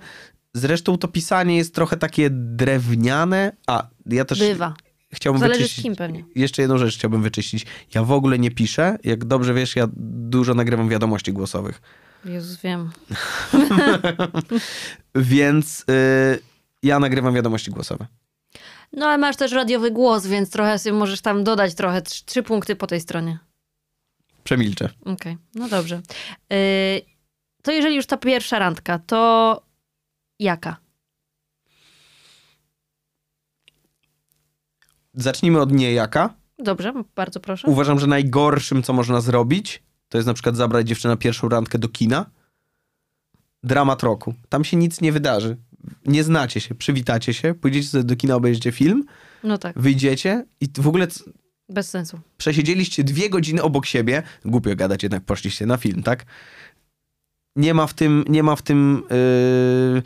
Zresztą to pisanie jest trochę takie drewniane. A, ja też Bywa. Chciałbym Zależy z wyczyścić. kim pewnie. Jeszcze jedną rzecz chciałbym wyczyścić. Ja w ogóle nie piszę. Jak dobrze wiesz, ja dużo nagrywam wiadomości głosowych. Jezus, wiem. Więc yy, ja nagrywam wiadomości głosowe. No ale masz też radiowy głos, więc trochę sobie możesz tam dodać trochę, trzy, trzy punkty po tej stronie. Przemilczę. Okej, no dobrze. Yy, to jeżeli już ta pierwsza randka, to jaka? Zacznijmy od niejaka. Dobrze, bardzo proszę. Uważam, że najgorszym, co można zrobić, to jest na przykład zabrać dziewczynę na pierwszą randkę do kina. Dramat roku. Tam się nic nie wydarzy. Nie znacie się, przywitacie się, pójdziecie sobie do kina, obejrzycie film, No tak, wyjdziecie i w ogóle bez sensu. przesiedzieliście dwie godziny obok siebie. Głupio gadać, jednak poszliście na film, tak? Nie ma w tym, nie ma w tym yy,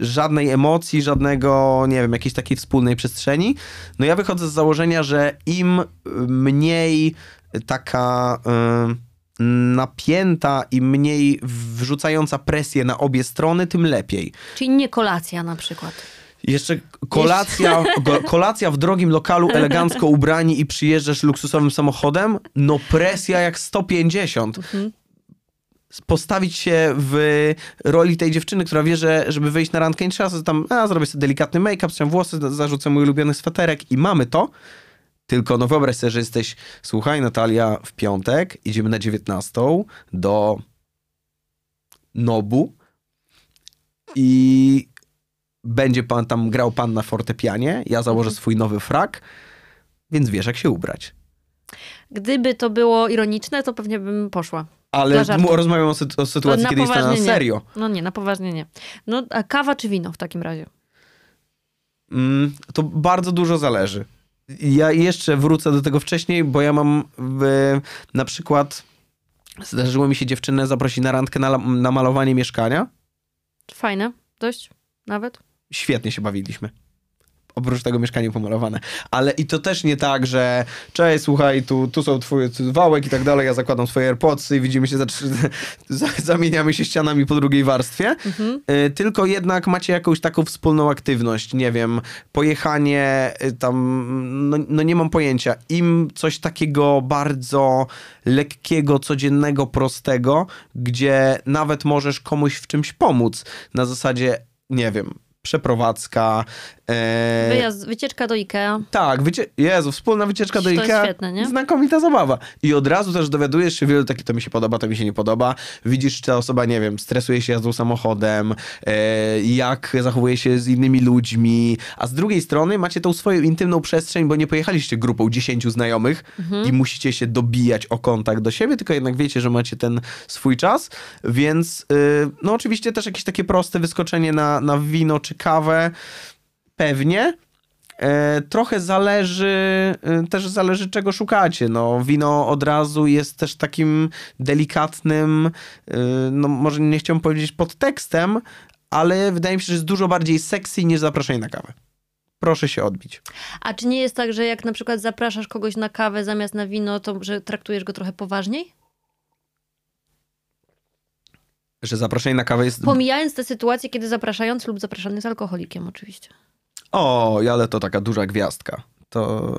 żadnej emocji, żadnego, nie wiem, jakiejś takiej wspólnej przestrzeni. No ja wychodzę z założenia, że im mniej taka yy, napięta i mniej wrzucająca presję na obie strony, tym lepiej. Czyli nie kolacja na przykład. Jeszcze kolacja, kolacja w drogim lokalu, elegancko ubrani i przyjeżdżasz luksusowym samochodem, no presja jak 150. Mhm. Postawić się w roli tej dziewczyny, która wie, że żeby wyjść na randkę, nie trzeba sobie tam, a zrobię sobie delikatny make-up, ściąłem włosy, zarzucę mój ulubiony sweterek i mamy to. Tylko no wyobraź sobie, że jesteś, słuchaj Natalia, w piątek idziemy na 19 do Nobu i będzie pan tam grał pan na fortepianie, ja założę swój nowy frak, więc wiesz jak się ubrać. Gdyby to było ironiczne, to pewnie bym poszła. Ale rozmawiam o, sy- o sytuacji, na kiedy jest to na poważnie nie. serio. No nie, na poważnie nie. No a kawa czy wino w takim razie? Mm, to bardzo dużo zależy. Ja jeszcze wrócę do tego wcześniej, bo ja mam w, na przykład zdarzyło mi się dziewczynę zaprosić na randkę na, na malowanie mieszkania. Fajne, dość nawet. Świetnie się bawiliśmy. Oprócz tego mieszkanie pomalowane. Ale i to też nie tak, że cześć, słuchaj, tu, tu są twoje tu wałek i tak dalej, ja zakładam swoje AirPodsy i widzimy się, za, za, zamieniamy się ścianami po drugiej warstwie. Mhm. Y, tylko jednak macie jakąś taką wspólną aktywność, nie wiem, pojechanie y, tam, no, no nie mam pojęcia. Im coś takiego bardzo lekkiego, codziennego, prostego, gdzie nawet możesz komuś w czymś pomóc. Na zasadzie, nie wiem, przeprowadzka. E, Wyjazd, wycieczka do Ikea. tak, wycie... Jezu, wspólna wycieczka do To jest Ikea. świetne, nie? Znakomita zabawa. I od razu też dowiadujesz się wielu takich, to mi się podoba, to mi się nie podoba. Widzisz, czy ta osoba, nie wiem, stresuje się jazdą samochodem, e, jak zachowuje się z innymi ludźmi. A z drugiej strony macie tą swoją intymną przestrzeń, bo nie pojechaliście grupą 10 znajomych Mhm. i musicie się dobijać o kontakt do siebie, tylko jednak wiecie, że macie ten swój czas. Więc, y, no oczywiście też jakieś takie proste wyskoczenie na, na wino czy kawę. Pewnie. E, trochę zależy, e, też zależy czego szukacie. No, wino od razu jest też takim delikatnym, e, no może nie chciałbym powiedzieć podtekstem, ale wydaje mi się, że jest dużo bardziej sexy niż zaproszenie na kawę. Proszę się odbić. A czy nie jest tak, że jak na przykład zapraszasz kogoś na kawę zamiast na wino, to że traktujesz go trochę poważniej? Że zaproszenie na kawę jest... Pomijając te sytuacje, kiedy zapraszający lub zapraszany jest alkoholikiem oczywiście. O, ale to taka duża gwiazdka. To...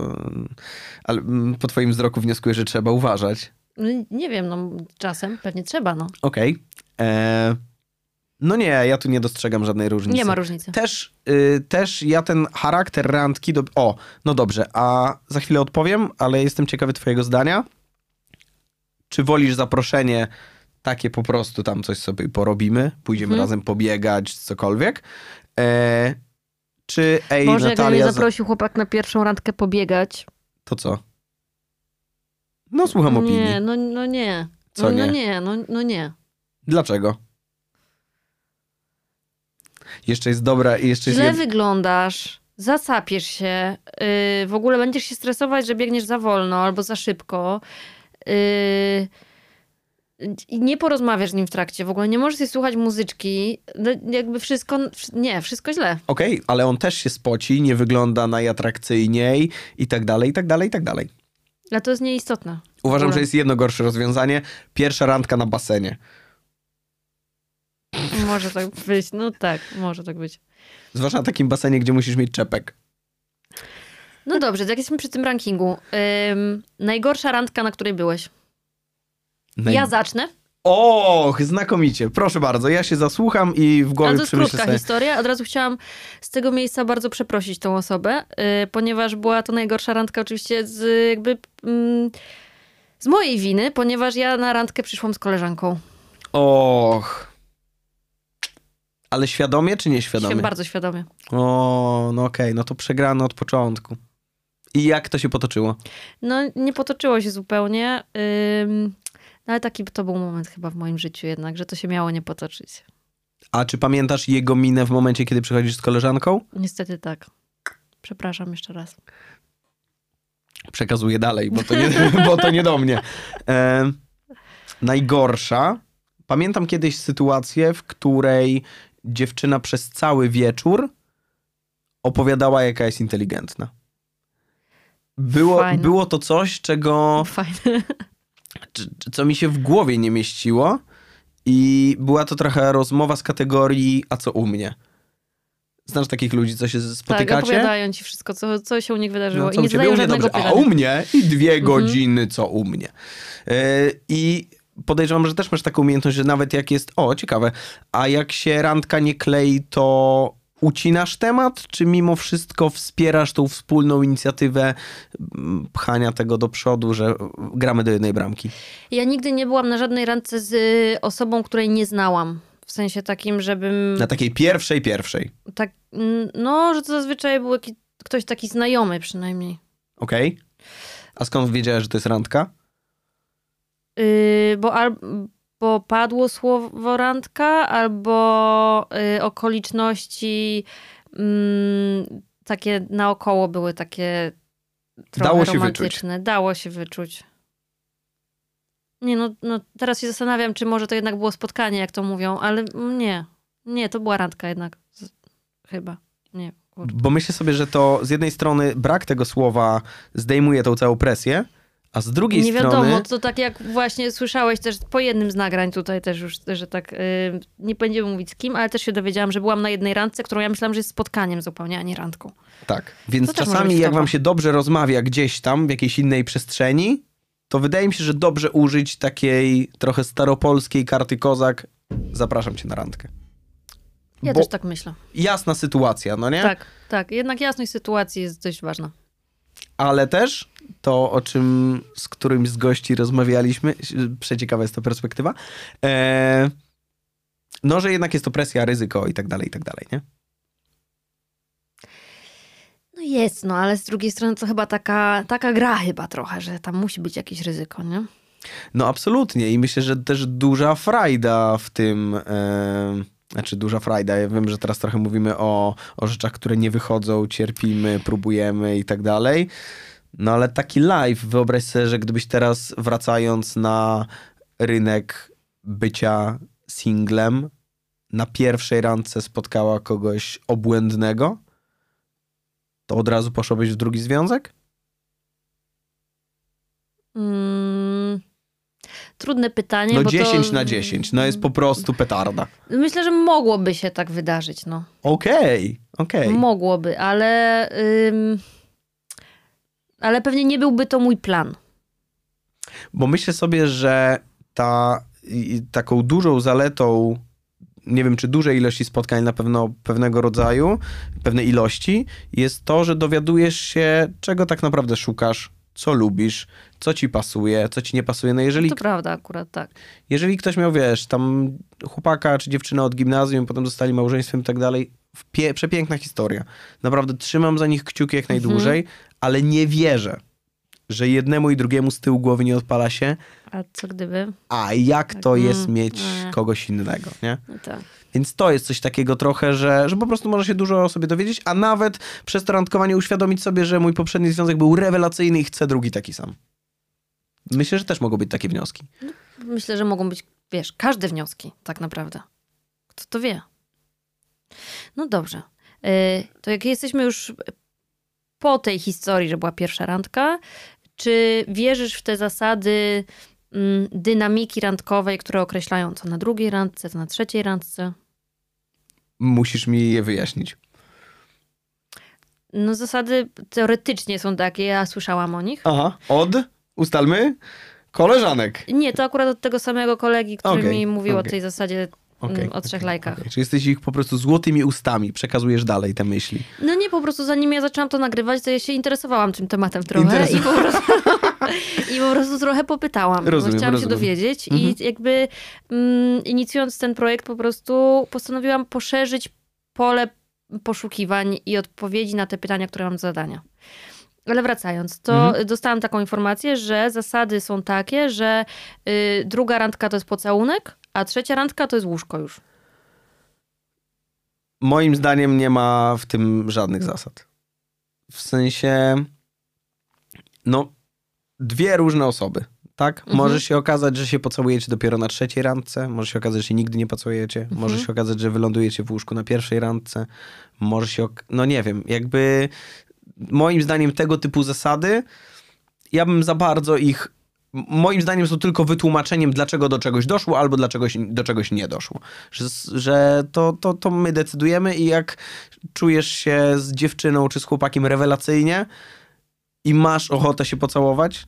Ale mm, po twoim wzroku wnioskuję, że trzeba uważać. Nie wiem, no czasem pewnie trzeba, no. Okej. E, No nie, ja tu nie dostrzegam żadnej różnicy. Nie ma różnicy. Też, y, też ja ten charakter randki. Do... O, no dobrze, a za chwilę odpowiem, ale jestem ciekawy Twojego zdania. Czy wolisz zaproszenie takie po prostu tam coś sobie porobimy, pójdziemy Mhm. razem pobiegać, cokolwiek? E, czy ej, Może Natalia, za- zaprosił chłopak na pierwszą randkę pobiegać. to co? No słucham opinii. Nie, no, no nie. Co no, nie? no nie, no, no nie. Dlaczego? Jeszcze jest dobra i jeszcze jest... Źle wyglądasz, zasapiesz się, yy, w ogóle będziesz się stresować, że biegniesz za wolno albo za szybko. Yy, i nie porozmawiasz z nim w trakcie, w ogóle nie możesz słuchać muzyczki, no, jakby wszystko, nie, wszystko źle. Okej, okay, ale on też się spoci, nie wygląda najatrakcyjniej i tak dalej, i tak dalej, i tak dalej. Ale to jest nieistotne. Uważam, że jest jedno gorsze rozwiązanie. Pierwsza randka na basenie. Może tak być, no tak, może tak być. Zwłaszcza na takim basenie, gdzie musisz mieć czepek. No dobrze, jak jesteśmy przy tym rankingu. Ym, najgorsza randka, na której byłeś? Naj... Ja zacznę. Och, znakomicie. Proszę bardzo, ja się zasłucham i w głowie Ale to jest krótka sobie... historia. Od razu chciałam z tego miejsca bardzo przeprosić tą osobę, yy, ponieważ była to najgorsza randka oczywiście z jakby... Yy, z mojej winy, ponieważ ja na randkę przyszłam z koleżanką. Och. Ale świadomie czy nieświadomie? Bardzo świadomie. O, no okej, okay, no to przegrano od początku. I jak to się potoczyło? No, nie potoczyło się zupełnie. Ym, ale taki to był moment chyba w moim życiu jednak, że to się miało nie potoczyć. A czy pamiętasz jego minę w momencie, kiedy przychodzisz z koleżanką? Niestety tak. Przepraszam jeszcze raz. Przekazuję dalej, bo to nie, bo to nie do mnie. E, najgorsza. Pamiętam kiedyś sytuację, w której dziewczyna przez cały wieczór opowiadała, jaka jest inteligentna. Było, było to coś, czego. Fajne. Co mi się w głowie nie mieściło. I była to trochę rozmowa z kategorii, a co u mnie? Znasz takich ludzi, co się spotykacie? Tak, opowiadają ci wszystko, co, co się u nich wydarzyło. No, I nie zadają żadnego dobrze, pytania. A u mnie i dwie mhm. godziny, co u mnie. Yy, I podejrzewam, że też masz taką umiejętność, że nawet jak jest, o ciekawe, a jak się randka nie klei, to ucinasz temat, czy mimo wszystko wspierasz tą wspólną inicjatywę pchania tego do przodu, że gramy do jednej bramki? Ja nigdy nie byłam na żadnej randce z osobą, której nie znałam. W sensie takim, żebym... Na takiej pierwszej, pierwszej. Tak, no, że to zazwyczaj był jakiś, ktoś taki znajomy przynajmniej. Okej. Okay. A skąd wiedziałeś, że to jest randka? Yy, bo, al, bo padło słowo randka, albo yy, okoliczności yy, takie naokoło były takie trochę Dało się romantyczne. Wyczuć. Dało się wyczuć. Nie, no, no teraz się zastanawiam, czy może to jednak było spotkanie, jak to mówią, ale nie. Nie, to była randka jednak. Chyba. Nie. Bo myślę sobie, że to z jednej strony brak tego słowa zdejmuje tą całą presję, a z drugiej nie strony... Nie wiadomo, to tak jak właśnie słyszałeś też po jednym z nagrań tutaj też już, że tak, yy, nie będziemy mówić z kim, ale też się dowiedziałam, że byłam na jednej randce, którą ja myślałam, że jest spotkaniem zupełnie, a nie randką. Tak, więc czasami jak wam się dobrze rozmawia gdzieś tam, w jakiejś innej przestrzeni, to wydaje mi się, że dobrze użyć takiej trochę staropolskiej karty kozak. Zapraszam cię na randkę. Ja Bo też tak myślę. Jasna sytuacja, no nie? Tak, tak. Jednak jasność sytuacji jest dość ważna. Ale też to, o czym z którymś z gości rozmawialiśmy, przeciekawa jest to perspektywa, e, no, że jednak jest to presja, ryzyko i tak dalej, i tak dalej, nie? No jest, no ale z drugiej strony to chyba taka, taka gra chyba trochę, że tam musi być jakieś ryzyko, nie? No absolutnie i myślę, że też duża frajda w tym... E, znaczy duża frajda. Ja wiem, że teraz trochę mówimy o, o rzeczach, które nie wychodzą, cierpimy, próbujemy i tak dalej. No ale taki live, wyobraź sobie, że gdybyś teraz wracając na rynek bycia singlem, na pierwszej randce spotkała kogoś obłędnego, to od razu poszłabyś w drugi związek? Mm, trudne pytanie. No 10 to... na 10, no jest po prostu petarda. Myślę, że mogłoby się tak wydarzyć, no. Okej, okay, okej. Okay. Mogłoby, ale... Ym... Ale pewnie nie byłby to mój plan. Bo myślę sobie, że ta, taką dużą zaletą nie wiem, czy dużej ilości spotkań na pewno pewnego rodzaju, pewnej ilości, jest to, że dowiadujesz się, czego tak naprawdę szukasz, co lubisz, co ci pasuje, co ci nie pasuje. No jeżeli... To prawda akurat, tak. Jeżeli ktoś miał, wiesz, tam chłopaka czy dziewczynę od gimnazjum, potem zostali małżeństwem i tak dalej, Pie przepiękna historia. Naprawdę trzymam za nich kciuki jak najdłużej, mhm. ale nie wierzę, że jednemu i drugiemu z tyłu głowy nie odpala się. A co gdyby? A jak to mm, jest mieć nie. kogoś innego, nie? No tak. Więc to jest coś takiego trochę, że, że po prostu może się dużo o sobie dowiedzieć, a nawet przez to randkowanie uświadomić sobie, że mój poprzedni związek był rewelacyjny i chcę drugi taki sam. Myślę, że też mogą być takie wnioski. Myślę, że mogą być, wiesz, każde wnioski, tak naprawdę. Kto to wie? No dobrze. Y, To jak jesteśmy już po tej historii, że była pierwsza randka, czy wierzysz w te zasady mm, dynamiki randkowej, które określają co na drugiej randce, co na trzeciej randce? Musisz mi je wyjaśnić. No zasady teoretycznie są takie, ja słyszałam o nich. Aha, od, ustalmy, koleżanek. Nie, to akurat od tego samego kolegi, który Okej, mi mówił o okej. tej zasadzie mm, o trzech lajkach. Okej, Czy jesteś ich po prostu złotymi ustami, przekazujesz dalej te myśli. No nie, po prostu zanim ja zaczęłam to nagrywać, to ja się interesowałam tym tematem trochę i po prostu, i po prostu trochę popytałam, Rozumiem, bo chciałam rozumiem. się dowiedzieć Mhm. i jakby mm, inicjując ten projekt po prostu postanowiłam poszerzyć pole poszukiwań i odpowiedzi na te pytania, które mam do zadania. Ale wracając, to Mhm. dostałam taką informację, że zasady są takie, że y, druga randka to jest pocałunek, a trzecia randka to jest łóżko już. Moim zdaniem nie ma w tym żadnych zasad. W sensie, no, dwie różne osoby, tak? Mhm. Może się okazać, że się pocałujecie dopiero na trzeciej randce, może się okazać, że się nigdy nie pocałujecie, może Mhm. się okazać, że wylądujecie w łóżku na pierwszej randce, może się, ok- no nie wiem, jakby moim zdaniem tego typu zasady, ja bym za bardzo ich moim zdaniem są tylko wytłumaczeniem, dlaczego do czegoś doszło, albo dlaczego do czegoś nie doszło. Że, że to, to, to my decydujemy i jak czujesz się z dziewczyną czy z chłopakiem rewelacyjnie i masz ochotę się pocałować,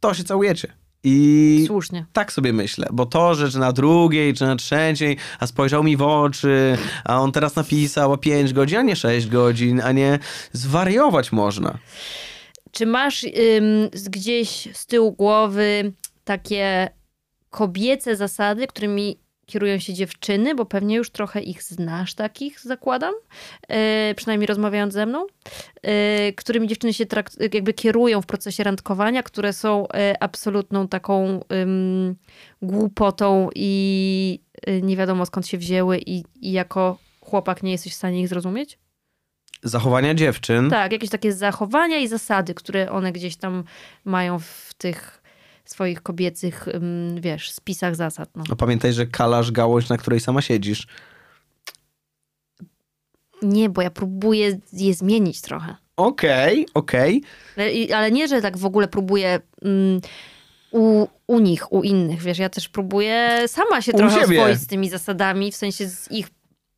to się całujecie. I Słusznie. tak sobie myślę, bo to, że czy na drugiej, czy na trzeciej, a spojrzał mi w oczy, a on teraz napisał o 5 godzin, a nie 6 godzin, a nie zwariować można. Czy masz ym, gdzieś z tyłu głowy takie kobiece zasady, którymi kierują się dziewczyny, bo pewnie już trochę ich znasz takich, zakładam, yy, przynajmniej rozmawiając ze mną, yy, którymi dziewczyny się trakt- jakby kierują w procesie randkowania, które są yy, absolutną taką ym, głupotą i nie wiadomo skąd się wzięły i, i jako chłopak nie jesteś w stanie ich zrozumieć? Zachowania dziewczyn. Tak, jakieś takie zachowania i zasady, które one gdzieś tam mają w tych swoich kobiecych, wiesz, spisach zasad. No. No pamiętaj, że kalasz gałąź, na której sama siedzisz. Nie, bo ja próbuję je zmienić trochę. Okej, okej. Ale, i- ale nie, że tak w ogóle próbuję ym, u, u nich, u innych, wiesz, ja też próbuję sama się U trochę siebie. oswoić z tymi zasadami, w sensie z ich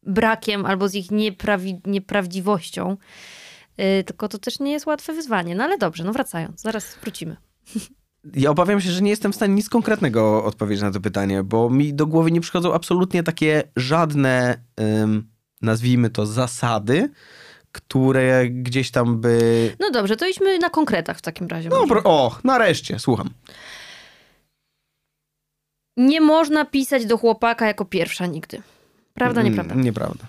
brakiem albo z ich nieprawi, nieprawdziwością. Yy, tylko to też nie jest łatwe wyzwanie. No ale dobrze, no wracając, zaraz wrócimy. Ja obawiam się, że nie jestem w stanie nic konkretnego odpowiedzieć na to pytanie, bo mi do głowy nie przychodzą absolutnie takie żadne, ym, nazwijmy to, zasady, które gdzieś tam by... No dobrze, to idźmy na konkretach w takim razie. No, pro... o, nareszcie, słucham. Nie można pisać do chłopaka jako pierwsza nigdy. Prawda, Mm, nieprawda? Nieprawda.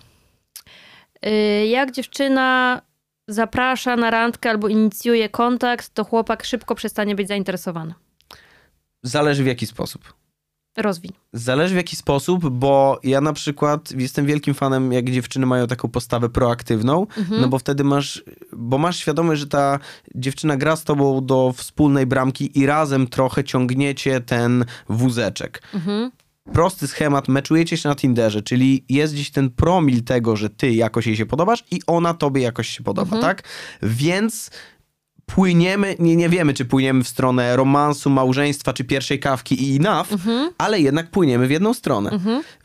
Y, Jak dziewczyna zaprasza na randkę albo inicjuje kontakt, to chłopak szybko przestanie być zainteresowany. Zależy w jaki sposób. Rozwiń. Zależy w jaki sposób, bo ja na przykład jestem wielkim fanem, jak dziewczyny mają taką postawę proaktywną, Mhm. no bo wtedy masz, bo masz świadomość, że ta dziewczyna gra z tobą do wspólnej bramki i razem trochę ciągniecie ten wózeczek. Mhm. Prosty schemat, meczujecie się na Tinderze, czyli jest gdzieś ten promil tego, że ty jakoś jej się podobasz i ona tobie jakoś się podoba, tak? Więc płyniemy, nie, nie wiemy, czy płyniemy w stronę romansu, małżeństwa, czy pierwszej kawki i enough, ale jednak płyniemy w jedną stronę.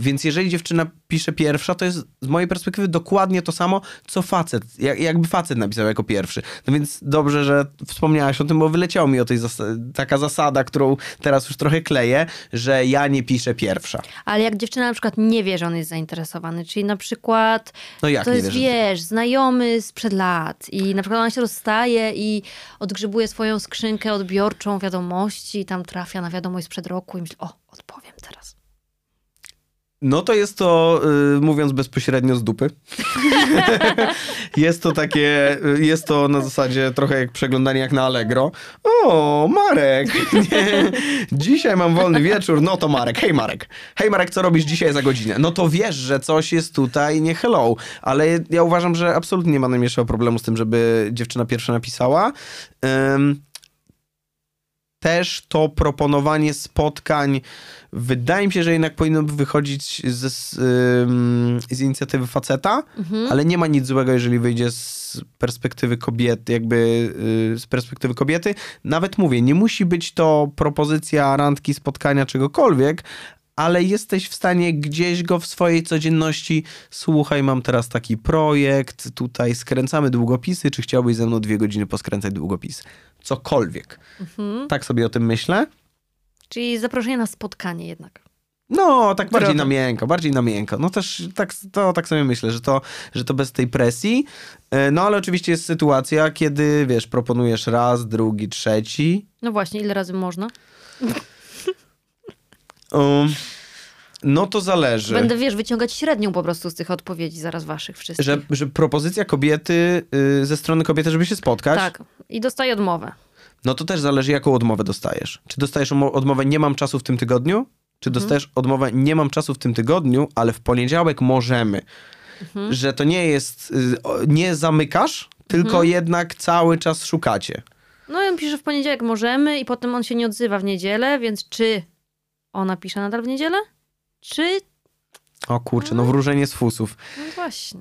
Więc jeżeli dziewczyna pisze pierwsza, to jest z mojej perspektywy dokładnie to samo, co facet. Jak, jakby facet napisał jako pierwszy. No więc dobrze, że wspomniałaś o tym, bo wyleciało mi o tej zas- taka zasada, którą teraz już trochę kleję, że ja nie piszę pierwsza. Ale jak dziewczyna na przykład nie wie, że on jest zainteresowany, czyli na przykład No jak to jest, wiesz, wiesz, znajomy sprzed lat i na przykład ona się rozstaje i odgrzebuje swoją skrzynkę odbiorczą wiadomości i tam trafia na wiadomość sprzed roku i myśli, o, odpowiem teraz. No to jest to, y, mówiąc bezpośrednio z dupy. jest to takie, y, jest to na zasadzie trochę jak przeglądanie jak na Allegro. O, Marek, dzisiaj mam wolny wieczór, no to Marek, hej Marek. Hej Marek, co robisz dzisiaj za godzinę? No to wiesz, że coś jest tutaj nie hello, ale ja uważam, że absolutnie nie ma najmniejszego problemu z tym, żeby dziewczyna pierwsza napisała. Ym, też to proponowanie spotkań wydaje mi się, że jednak powinno wychodzić z, z, z inicjatywy faceta, ale nie ma nic złego, jeżeli wyjdzie z perspektywy kobiety, jakby y, z perspektywy kobiety. Nawet mówię, nie musi być to propozycja randki, spotkania, czegokolwiek, ale jesteś w stanie gdzieś go w swojej codzienności, słuchaj, mam teraz taki projekt, tutaj skręcamy długopisy, czy chciałbyś ze mną dwie godziny poskręcać długopisy? Cokolwiek. Tak sobie o tym myślę. Czyli zaproszenie na spotkanie jednak. No, tak bardziej Drogą. na miękko, bardziej na miękko. No też tak, to, tak sobie myślę, że to, że to bez tej presji. E, No ale oczywiście jest sytuacja, kiedy wiesz, proponujesz raz, drugi, trzeci. No właśnie, ile razy można? Um, no to zależy. Będę, wiesz, wyciągać średnią po prostu z tych odpowiedzi zaraz waszych wszystkich. Że, że propozycja kobiety, y, ze strony kobiety, żeby się spotkać, Tak. I dostaję odmowę. No to też zależy, jaką odmowę dostajesz. Czy dostajesz odmowę nie mam czasu w tym tygodniu? Czy dostajesz odmowę nie mam czasu w tym tygodniu, ale w poniedziałek możemy? Że to nie jest, y, nie zamykasz, tylko jednak cały czas szukacie. No i on pisze w poniedziałek możemy i potem on się nie odzywa w niedzielę, więc czy ona pisze nadal w niedzielę? Czy... O kurczę, no wróżenie z fusów. No właśnie.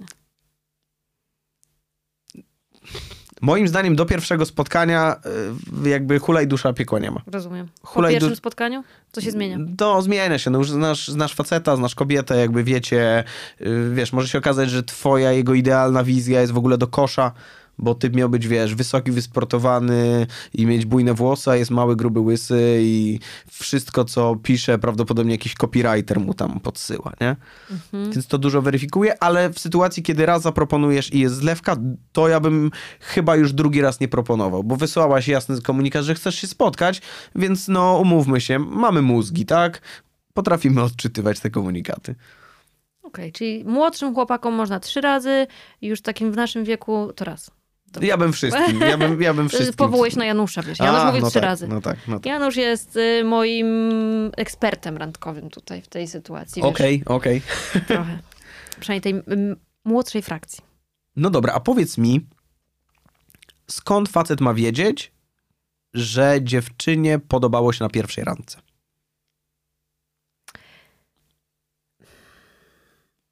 Moim zdaniem do pierwszego spotkania y, jakby hulaj dusza piekła nie ma. Rozumiem. Po Hulaj pierwszym du- spotkaniu? Co się zmienia? To zmienia się, no już znasz, znasz faceta, znasz kobietę, jakby wiecie, yy, wiesz, może się okazać, że twoja, jego idealna wizja jest w ogóle do kosza, bo ty miał być, wiesz, wysoki, wysportowany i mieć bujne włosy, a jest mały, gruby, łysy i wszystko, co pisze, prawdopodobnie jakiś copywriter mu tam podsyła, nie? Więc to dużo weryfikuje, ale w sytuacji, kiedy raz zaproponujesz i jest zlewka, to ja bym chyba już drugi raz nie proponował, bo wysłałaś jasny komunikat, że chcesz się spotkać, więc no umówmy się, mamy mózgi, tak? Potrafimy odczytywać te komunikaty. Okej, czyli młodszym chłopakom można trzy razy, już takim w naszym wieku to raz. To- Ja bym wszystkim, ja bym, ja bym wszystkim. Na Janusza, wiesz. Janusz A, mówił no trzy tak, razy. No tak, no tak. Janusz jest y, moim ekspertem randkowym tutaj w tej sytuacji. Okej, okej. Trochę. Przynajmniej tej mm, młodszej frakcji. No dobra, a powiedz mi, skąd facet ma wiedzieć, że dziewczynie podobało się na pierwszej randce?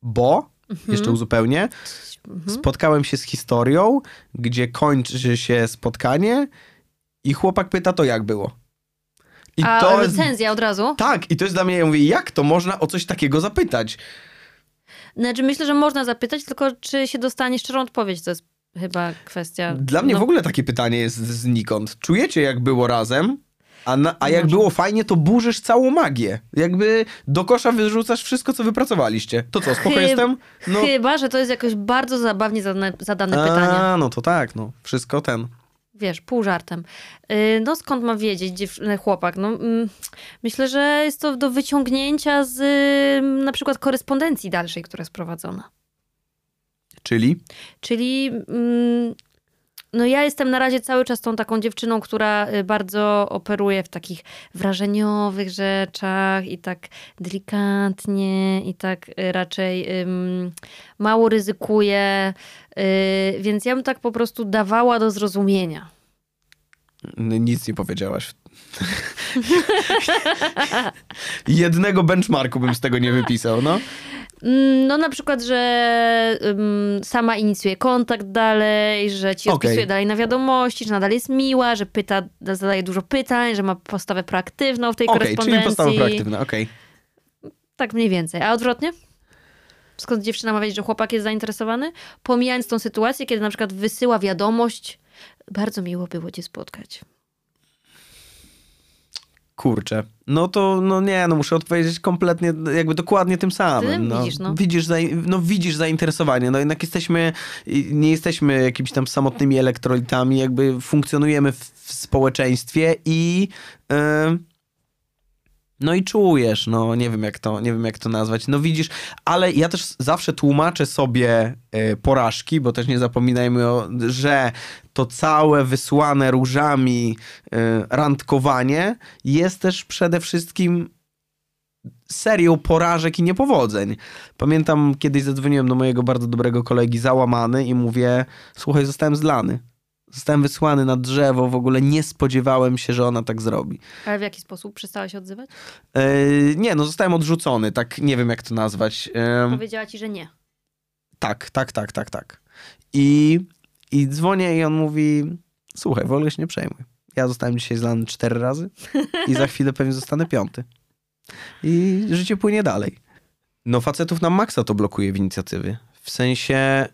Bo, jeszcze uzupełnię, Mhm. spotkałem się z historią, gdzie kończy się spotkanie i chłopak pyta, to jak było? I A to recenzja od razu? Tak, i to jest dla mnie, ja mówię, jak to można o coś takiego zapytać? Znaczy myślę, że można zapytać, tylko czy się dostanie szczerą odpowiedź, to jest chyba kwestia... Dla mnie no, w ogóle takie pytanie jest znikąd. Czujecie, jak było razem, a, na, a jak było fajnie, to burzysz całą magię. Jakby do kosza wyrzucasz wszystko, co wypracowaliście. To co, spoko Chyb- jestem? No, Chyba, że to jest jakoś bardzo zabawnie zadane, zadane pytanie. a, no to tak, no. Wszystko ten. Wiesz, pół żartem. Yy, No skąd ma wiedzieć dziew- chłopak? No, mm, myślę, że jest to do wyciągnięcia z ym, na przykład korespondencji dalszej, która jest prowadzona. Czyli? Czyli mm, no ja jestem na razie cały czas tą taką dziewczyną, która y, bardzo operuje w takich wrażeniowych rzeczach i tak delikatnie i tak y, raczej mało ryzykuje. Y, więc ja bym tak po prostu dawała do zrozumienia. Nic nie powiedziałaś. Jednego benchmarku bym z tego nie wypisał, no. Mm, No na przykład, że ym, sama inicjuje kontakt dalej, że ci odpisuje dalej na wiadomości, że nadal jest miła, że pyta, zadaje dużo pytań, że ma postawę proaktywną w tej Okej, czyli korespondencji. postawa proaktywna, okej. Tak mniej więcej. A odwrotnie? Skąd dziewczyna ma wiedzieć, że chłopak jest zainteresowany? Pomijając tą sytuację, kiedy na przykład wysyła wiadomość, bardzo miło było cię spotkać. Kurczę. No to, no nie, no muszę odpowiedzieć kompletnie, jakby dokładnie tym samym. Ty no. widzisz, no. Widzisz, zain- no widzisz zainteresowanie, no jednak jesteśmy, nie jesteśmy jakimiś tam samotnymi elektrolitami, jakby funkcjonujemy w, w społeczeństwie i em, no i czujesz, no nie wiem jak to, nie wiem jak to nazwać, no widzisz, ale ja też zawsze tłumaczę sobie e, porażki, bo też nie zapominajmy, o, że to całe wysłane różami e, randkowanie jest też przede wszystkim serią porażek i niepowodzeń. Pamiętam, kiedyś zadzwoniłem do mojego bardzo dobrego kolegi załamany i mówię, słuchaj, zostałem zlany. Zostałem wysłany na drzewo, w ogóle nie spodziewałem się, że ona tak zrobi. Ale w jaki sposób? Przestała się odzywać? E, nie, no zostałem odrzucony, tak nie wiem jak to nazwać. E, Powiedziała ci, że nie. tak, tak, tak, tak, tak. I, I dzwonię i on mówi, słuchaj, w ogóle się nie przejmuj. Ja zostałem dzisiaj zlany cztery razy i za chwilę pewnie zostanę piąty. I życie płynie dalej. No facetów na maksa to blokuje w inicjatywie. W sensie,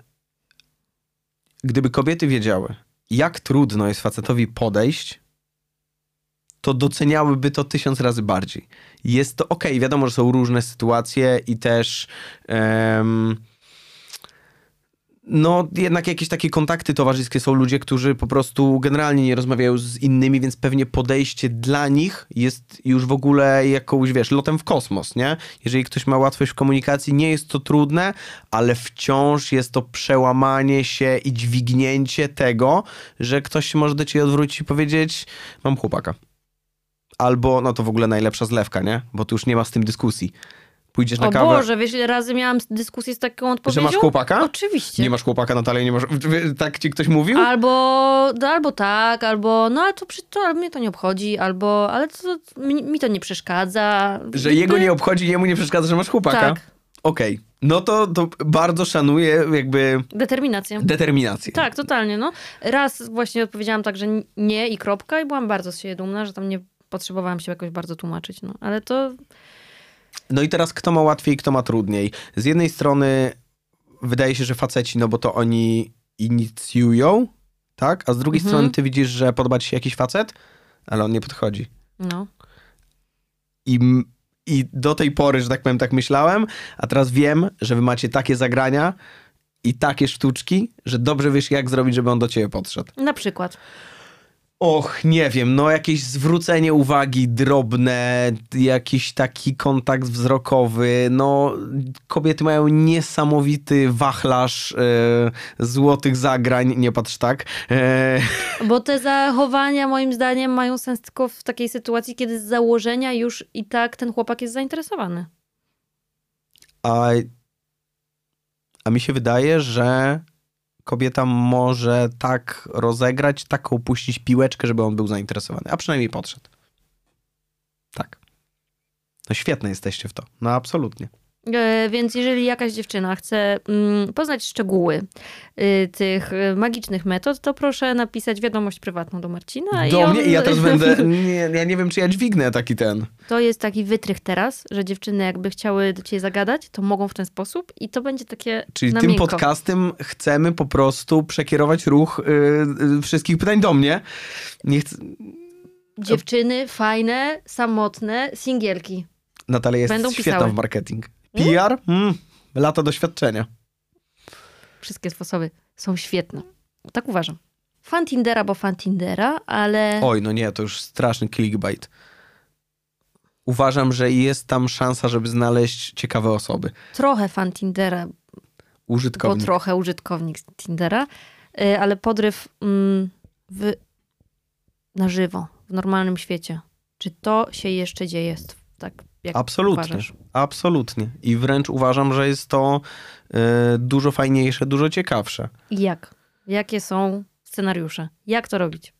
gdyby kobiety wiedziały, jak trudno jest facetowi podejść, to doceniałyby to tysiąc razy bardziej. Jest to okej, wiadomo, że są różne sytuacje i też em, no jednak jakieś takie kontakty towarzyskie są ludzie, którzy po prostu generalnie nie rozmawiają z innymi, więc pewnie podejście dla nich jest już w ogóle jakąś, wiesz, lotem w kosmos, nie? Jeżeli ktoś ma łatwość w komunikacji, nie jest to trudne, ale wciąż jest to przełamanie się i dźwignięcie tego, że ktoś się może do ciebie odwrócić i powiedzieć, mam chłopaka. Albo, no to w ogóle najlepsza zlewka, nie? Bo tu już nie ma z tym dyskusji. Pójdziesz na O kawę, Boże, wiesz ile razy miałam dyskusję z taką że odpowiedzią? masz chłopaka? Oczywiście. Nie masz chłopaka, Natalia, nie masz... Tak ci ktoś mówił? Albo, no, albo tak, albo no ale to, to ale mnie to nie obchodzi, albo ale to, mi, mi to nie przeszkadza. Że jego nie obchodzi, jemu nie przeszkadza, że masz chłopaka? Tak, Okej. No to, to bardzo szanuję jakby determinację. determinację. Tak, totalnie. No. Raz właśnie odpowiedziałam tak, że nie i kropka i byłam bardzo z siebie dumna, że tam nie potrzebowałam się jakoś bardzo tłumaczyć. No. Ale to No i teraz kto ma łatwiej, kto ma trudniej. Z jednej strony wydaje się, że faceci, no bo to oni inicjują, tak? A z drugiej Mhm. strony ty widzisz, że podoba ci się jakiś facet, ale on nie podchodzi. no. I, I do tej pory, że tak powiem, tak myślałem, a teraz wiem, że wy macie takie zagrania i takie sztuczki, że dobrze wiesz, jak zrobić, żeby on do ciebie podszedł. Na przykład. Och, nie wiem, no jakieś zwrócenie uwagi drobne, jakiś taki kontakt wzrokowy, no kobiety mają niesamowity wachlarz e, złotych zagrań, nie patrz tak. E, Bo te zachowania moim zdaniem mają sens tylko w takiej sytuacji, kiedy z założenia już i tak ten chłopak jest zainteresowany. a, a mi się wydaje, że kobieta może tak rozegrać, taką puścić piłeczkę, żeby on był zainteresowany, a przynajmniej podszedł. Tak. No świetne jesteście w to. No absolutnie. E, Więc jeżeli jakaś dziewczyna chce mm, poznać szczegóły y, tych y, magicznych metod, to proszę napisać wiadomość prywatną do Marcina. Do i on, mnie i ja teraz będę. Nie, ja nie wiem, czy ja dźwignę taki ten. To jest taki wytrych teraz, że dziewczyny jakby chciały do ciebie zagadać, to mogą w ten sposób i to będzie takie Czyli tym miękko. podcastem chcemy po prostu przekierować ruch y, y, wszystkich pytań do mnie. Nie chcę... Dziewczyny fajne, samotne, singielki. Natalia jest Będą świetna pisały. w marketing. PR? Mm, lata doświadczenia. Wszystkie sposoby są świetne. Tak uważam. Fan Tindera, bo fan Tindera, ale Oj, no nie, to już straszny clickbait. Uważam, że jest tam szansa, żeby znaleźć ciekawe osoby. trochę fan Tindera, bo Użytkownik. trochę użytkownik Tindera, y, ale podryw mm, w, na żywo, w normalnym świecie. Czy to się jeszcze dzieje? Tak, jak Absolutnie. uważasz? Absolutnie. I wręcz uważam, że jest to y, dużo fajniejsze, dużo ciekawsze. Jak? Jakie są scenariusze? Jak to robić?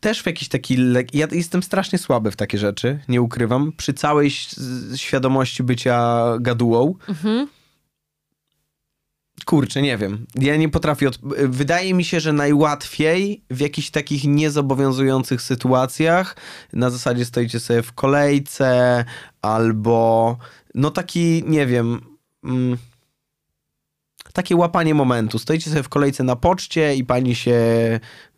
też w jakiś taki. lek- Ja jestem strasznie słaby w takie rzeczy, nie ukrywam. Przy całej świadomości bycia gadułą. Mhm. Kurczę, nie wiem. Ja nie potrafię. Od... Wydaje mi się, że najłatwiej w jakichś takich niezobowiązujących sytuacjach, na zasadzie stoicie sobie w kolejce, albo no taki, nie wiem. Mm, takie łapanie momentu. Stoicie sobie w kolejce na poczcie i pani się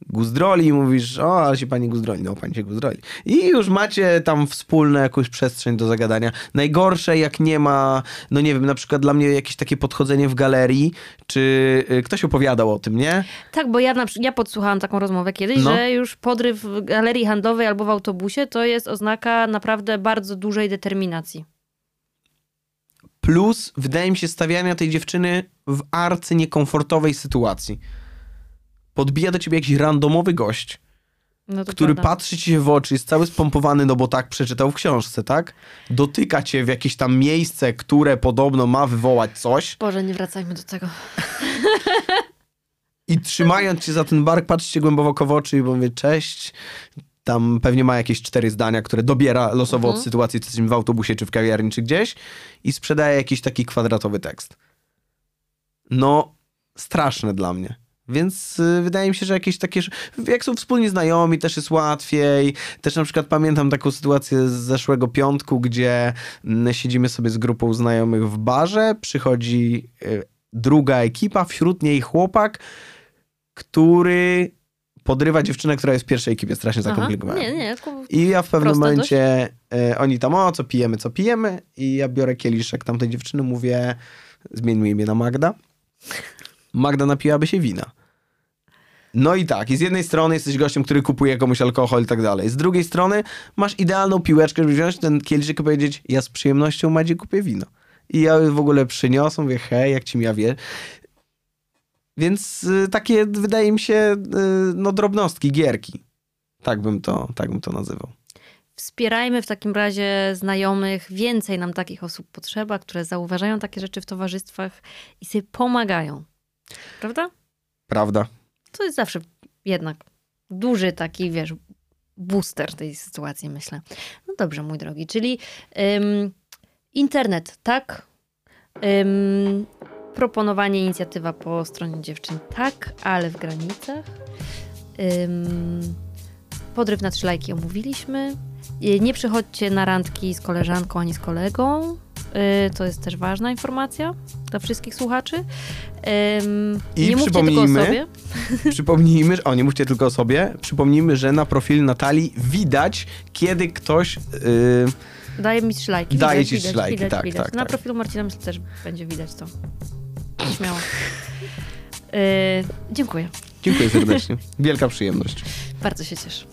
guzdroli i mówisz, o, ale się pani guzdroli, no pani się guzdroli. I już macie tam wspólną jakąś przestrzeń do zagadania. Najgorsze, jak nie ma, no nie wiem, na przykład dla mnie jakieś takie podchodzenie w galerii, czy y, ktoś opowiadał o tym, nie? Tak, bo ja, na, ja podsłuchałam taką rozmowę kiedyś, No. że już podryw w galerii handlowej albo w autobusie to jest oznaka naprawdę bardzo dużej determinacji. Plus, wydaje mi się, stawiania tej dziewczyny w arcy niekomfortowej sytuacji. Podbija do ciebie jakiś randomowy gość, No to który prawda. patrzy ci się w oczy, jest cały spompowany, no bo tak przeczytał w książce, tak? Dotyka cię w jakieś tam miejsce, które podobno ma wywołać coś. Boże, nie wracajmy do tego. I trzymając cię za ten bark, patrzcie głęboko w oczy i mówię, cześć. Tam pewnie ma jakieś cztery zdania, które dobiera losowo Mhm. od sytuacji, czy w autobusie, czy w kawiarni, czy gdzieś i sprzedaje jakiś taki kwadratowy tekst. No, straszne dla mnie. Więc y, wydaje mi się, że jakieś takie, jak są wspólni znajomi, też jest łatwiej. Też na przykład pamiętam taką sytuację z zeszłego piątku, gdzie mm, siedzimy sobie z grupą znajomych w barze, przychodzi y, druga ekipa, wśród niej chłopak, który podrywa dziewczynę, która jest w pierwszej ekipie. Strasznie Aha. zakomplikowałem. Nie, nie. ku- I ja w pewnym momencie, e, oni tam, o, co pijemy, co pijemy. I ja biorę kieliszek tamtej dziewczyny, mówię, zmieńmy imię na Magda. Magda napiłaby się wina. No i tak, i z jednej strony jesteś gościem, który kupuje komuś alkohol i tak dalej. Z drugiej strony masz idealną piłeczkę, żeby wziąć ten kieliszek i powiedzieć, ja z przyjemnością Madzie kupię wino. I ja w ogóle przyniosę, mówię, hej, jak ci ja wie. Więc y, takie, wydaje mi się, y, no drobnostki, gierki. Tak bym to, tak bym to nazywał. Wspierajmy w takim razie znajomych. Więcej nam takich osób potrzeba, które zauważają takie rzeczy w towarzystwach i sobie pomagają. Prawda? Prawda? To jest zawsze jednak duży taki, wiesz, booster tej sytuacji, myślę. No dobrze, mój drogi, czyli ym, internet, tak? Ym, proponowanie, inicjatywa po stronie dziewczyn, tak, ale w granicach. Ym, podryw na trzy lajki omówiliśmy. Y, Nie przychodźcie na randki z koleżanką ani z kolegą. Y, To jest też ważna informacja dla wszystkich słuchaczy. I nie przypomnijmy. Przypomnijmy, że- o nie mówcie tylko o sobie, przypomnijmy, że na profilu Natalii widać, kiedy ktoś... Yy, Daje mi trzy lajki. Daje widać, ci trzy lajki, widać, tak, widać. tak, Na tak. profilu Marcina myślę też będzie widać to. Śmiało. Yy, dziękuję. dziękuję serdecznie. Wielka przyjemność. Bardzo się cieszę.